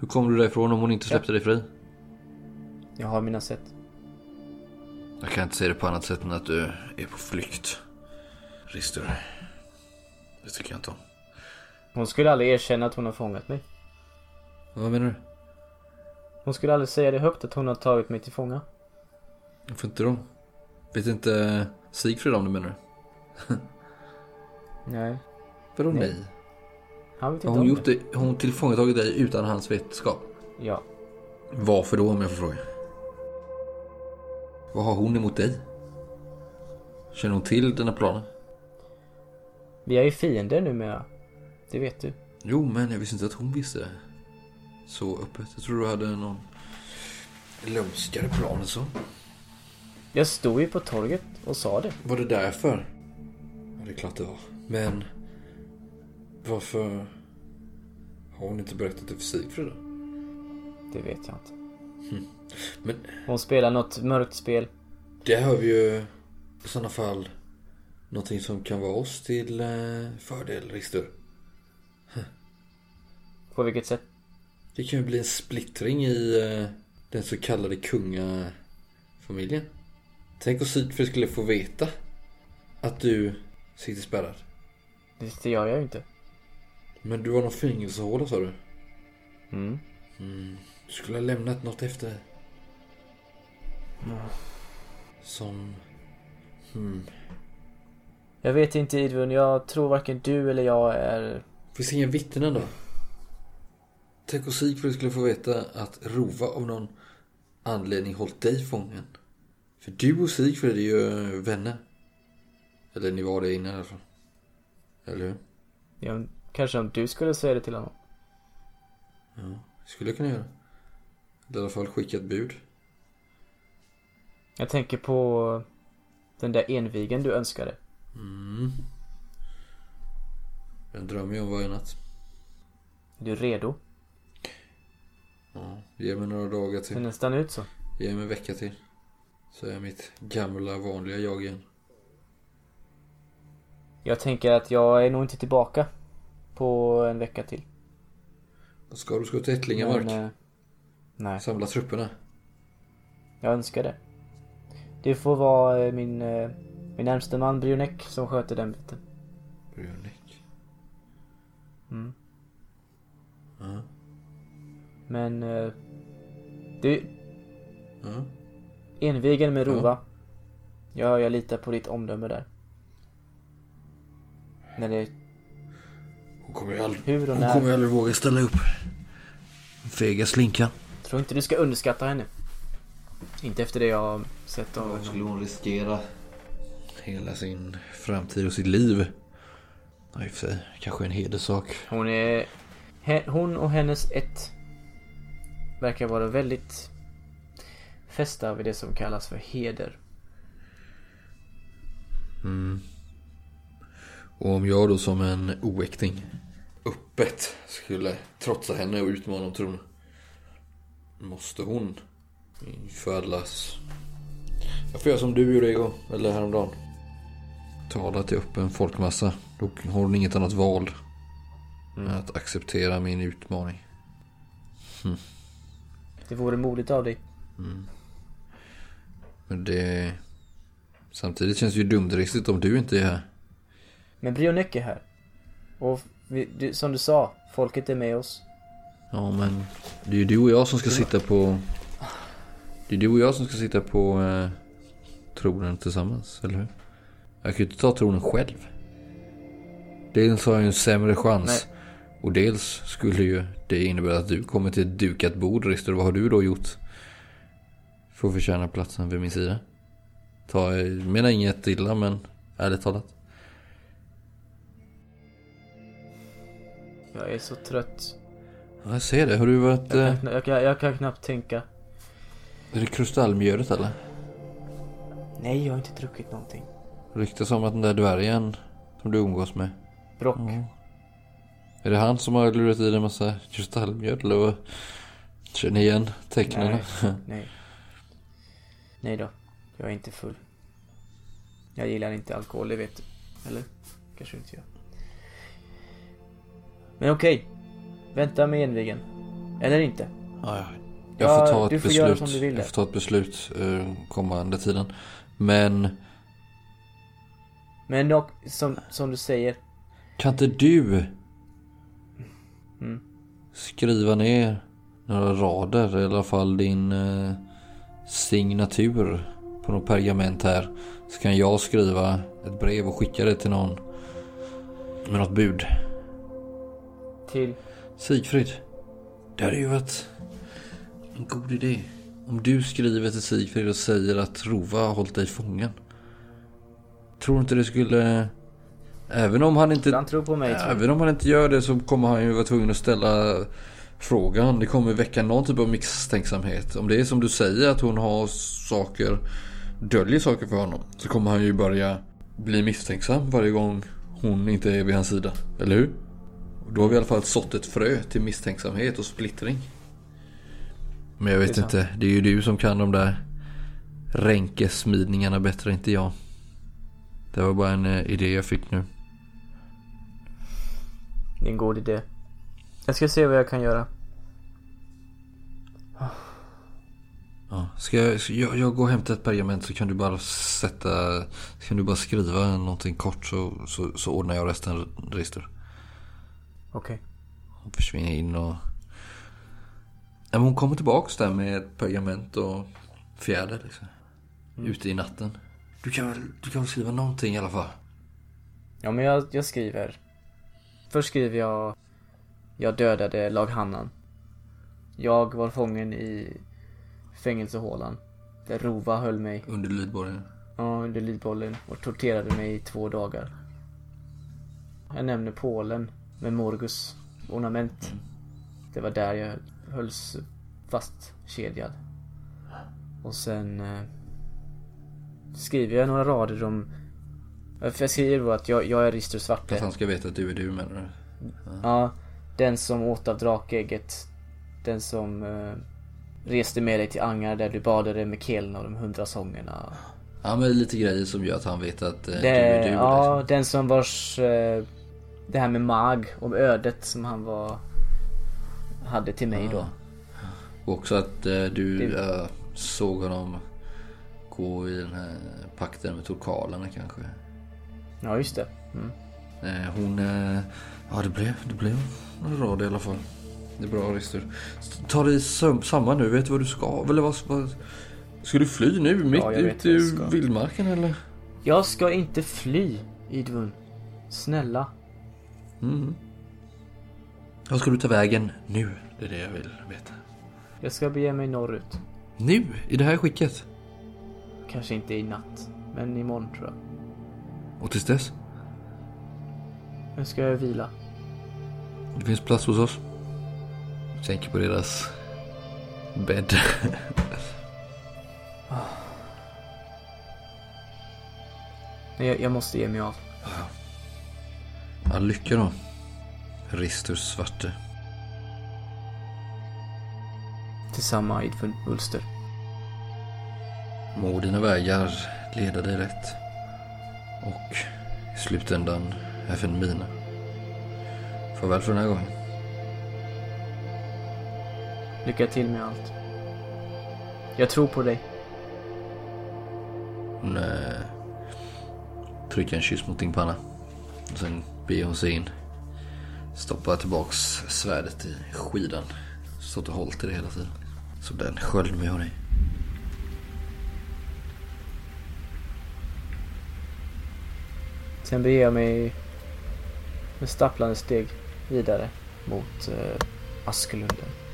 Hur kommer du därifrån om hon inte släppte dig fri? Jag har mina sätt. Jag kan inte se det på annat sätt än att du är på flykt. Rister. Det tycker jag inte om. Hon skulle aldrig erkänna att hon har fångat mig. Vad menar du? Hon skulle aldrig säga det högt att hon har tagit mig till fånga. Varför inte då? Vet inte Sigfrid om det menar du? Nej. Vadå Nej. nej? Han vet inte Har hon gjort det? Har hon tillfångatagit dig utan hans vetskap? Ja. Varför då om jag får fråga? Vad har hon emot dig? Känner hon till dina planer? Vi är ju fiender numera. Det vet du. Jo, men jag visste inte att hon visste det. Så öppet. Jag tror du hade någon lömskare plan än så. Jag stod ju på torget och sa det. Var det därför? Ja, det är klart det var. Men varför har hon inte berättat det för Sigfrid då? Det vet jag inte. Men Hon spelar något mörkt spel. det har vi ju i sådana fall någonting som kan vara oss till eh, fördel, Rister. På vilket sätt? Det kan ju bli en splittring i eh, den så kallade kungafamiljen. Tänk om Sigfrid skulle få veta att du sitter spärrad. Det, det gör jag ju inte. Men du har någon fängelsehåla sa du? Mm. Du skulle ha lämnat något efter dig. Som... Hmm. Jag vet inte Idvun, jag tror varken du eller jag är... Finns inga vittnen då? Tänk om Sigfrid skulle få veta att Rova av någon anledning hållit dig fången. För du och Sigfrid är ju vänner. Eller ni var det innan i alla fall. Eller hur? Ja, kanske om du skulle säga det till honom. Skulle jag kunna göra. Eller i alla fall skicka ett bud. Jag tänker på den där envigen du önskade. Mm. Den drömmer jag om varje natt. Är du redo? Ja, ge mig några dagar till. nästan ut så. Ge mig en vecka till. Så är jag mitt gamla vanliga jag igen. Jag tänker att jag är nog inte tillbaka på en vecka till. Vad ska du? Ska till Ättlingamark? Men, eh, nej, Samla trupperna? jag önskar det. Det får vara eh, min, eh, min närmste man Brionek som sköter den biten. Brunick. Mm. Ja. Men eh, du, Ja. envigen med. Rova. Ja, jag litar på ditt omdöme där. När det, Hon kommer ju aldrig, hur och hon när. kommer ju aldrig våga ställa upp. Fega slinkan. Tror inte du ska underskatta henne. Inte efter det jag har sett av honom. skulle hon riskera? Hela sin framtid och sitt liv. Ja, i och för sig. Kanske en hederssak. Hon är... he- Hon och hennes ett verkar vara väldigt fästa vid det som kallas för heder. Mm. Och om jag då som en oäkting öppet skulle trotsa henne och utmana om tron. Måste hon infödlas? Jag får göra som du gjorde igår, eller häromdagen. Tala till öppen folkmassa. Då har hon inget annat val. Än att acceptera min utmaning. Det vore modigt av dig. Men det... Samtidigt känns det ju dumdristigt om du inte är här. Men Brionek är här. Och vi, du, som du sa, folket är med oss. Ja men det är ju du och jag som ska sitta på... Det är du och jag som ska sitta på eh, tronen tillsammans, eller hur? Jag kan ju inte ta tronen själv. Dels har jag ju en sämre chans. Och dels skulle ju det innebära att du kommer till ett dukat bord, Rister. Vad har du då gjort? För att förtjäna platsen vid min sida. Ta, jag menar inget illa men ärligt talat. Jag är så trött. Ja, jag ser det. Har du varit... Jag Eh, kan, jag, kan, jag kan knappt tänka. är det kristallmjölet eller? Nej, jag har inte druckit någonting. Ryktas om att den där dvärgen som du umgås med. Brock. Är det han som har lurat i dig en massa kristallmjöl och känner igen tecknen? Nej. Nej. Nej då. Jag är inte full. Jag gillar inte alkohol, det vet du. Eller? Kanske inte gör. Men okej. Vänta med envigen. Eller inte. Ja, ja. Jag Ja, får ta du ett får beslut. Jag får ta ett beslut eh, kommande tiden. Men Men dock, som, som du säger. kan inte du Mm. skriva ner några rader, eller i alla fall din eh, signatur på något pergament här. Så kan jag skriva ett brev och skicka det till någon med något bud. Till... Sigfrid. Det hade ju varit en god idé. Om du skriver till Sigfrid och säger att Rova har hållit dig fången. Tror inte det skulle... Även om han inte... Han tror på mig. tror. Även om han inte gör det så kommer han ju vara tvungen att ställa frågan. Det kommer väcka någon typ av misstänksamhet. Om det är som du säger att hon har saker, döljer saker för honom. Så kommer han ju börja bli misstänksam varje gång hon inte är vid hans sida. Eller hur? Och då har vi i alla fall sått ett frö till misstänksamhet och splittring. Men jag vet inte. Det är ju du som kan de där ränkesmidningarna bättre, inte jag. Det var bara en eh, idé jag fick nu. Det är en god idé. Jag ska se vad jag kan göra. Ja, ska jag, ska jag, jag går och hämtar ett pergament så kan du bara sätta... Så kan du bara skriva någonting kort så, så, så ordnar jag resten register. Okej. Hon försvinner in och... Ja, hon kommer tillbaks där med ett pergament och fjäder liksom. Ute i natten. Du kan, väl, du kan väl skriva någonting i alla fall? Ja men jag, jag skriver. Först skriver jag. Jag dödade Lag-Hannan. Jag var fången i fängelsehålan. Där Rova höll mig Under lydborgen. ja, under lidbollen och torterade mig i två dagar. Jag nämner Polen med Morgus ornament. Det var där jag hölls fast kedjad. Och sen eh, skriver jag några rader om... För jag skriver då att jag, jag är Rister För Svarte. att han ska veta att du är du menar du? Ja, den som åt av drakägget. Den som eh, reste med dig till Angar där du badade med Kelen och de hundra sångerna. Ja men lite grejer som gör att han vet att eh, Det, du är du. ja, liksom. den som vars... Eh, det här med Mag, om ödet som han var... Hade till mig då. Och också att eh, du Det- eh, såg honom gå i den här pakten med torkalarna kanske. Ja, just det. Mm. Eh, hon... Ja, det blev, det blev en rad i alla fall. Det är bra, Rister. Ta dig sam- samman nu. Vet du vad du ska? Eller vad, vad, ska du fly nu? Mitt Ja, ute i vildmarken eller? Jag ska inte fly, Idvun. Snälla. Mm. Vad ska du ta vägen nu? Det är det jag vill veta. Jag ska bege mig norrut. Nu? I det här skicket? Kanske inte i natt, men imorgon tror jag. Och tills dess? Nu ska jag vila. Det finns plats hos oss. Jag tänker på deras bädd. Men jag, jag måste ge mig av. All lycka då. Ristus svarte. Tillsamma Idvun Ulster. Må dina vägar leda dig rätt. Och i slutändan även mina. Farväl för den här gången. Lycka till med allt. Jag tror på dig. Hon eh, trycker en kyss mot din panna. Och sen beger hon sig in. Stoppar tillbaks svärdet i skidan. Stått och hållit i det hela tiden. Som den sköld vi har i. Sen beger jag mig med stapplande steg vidare mot eh, Askelunden.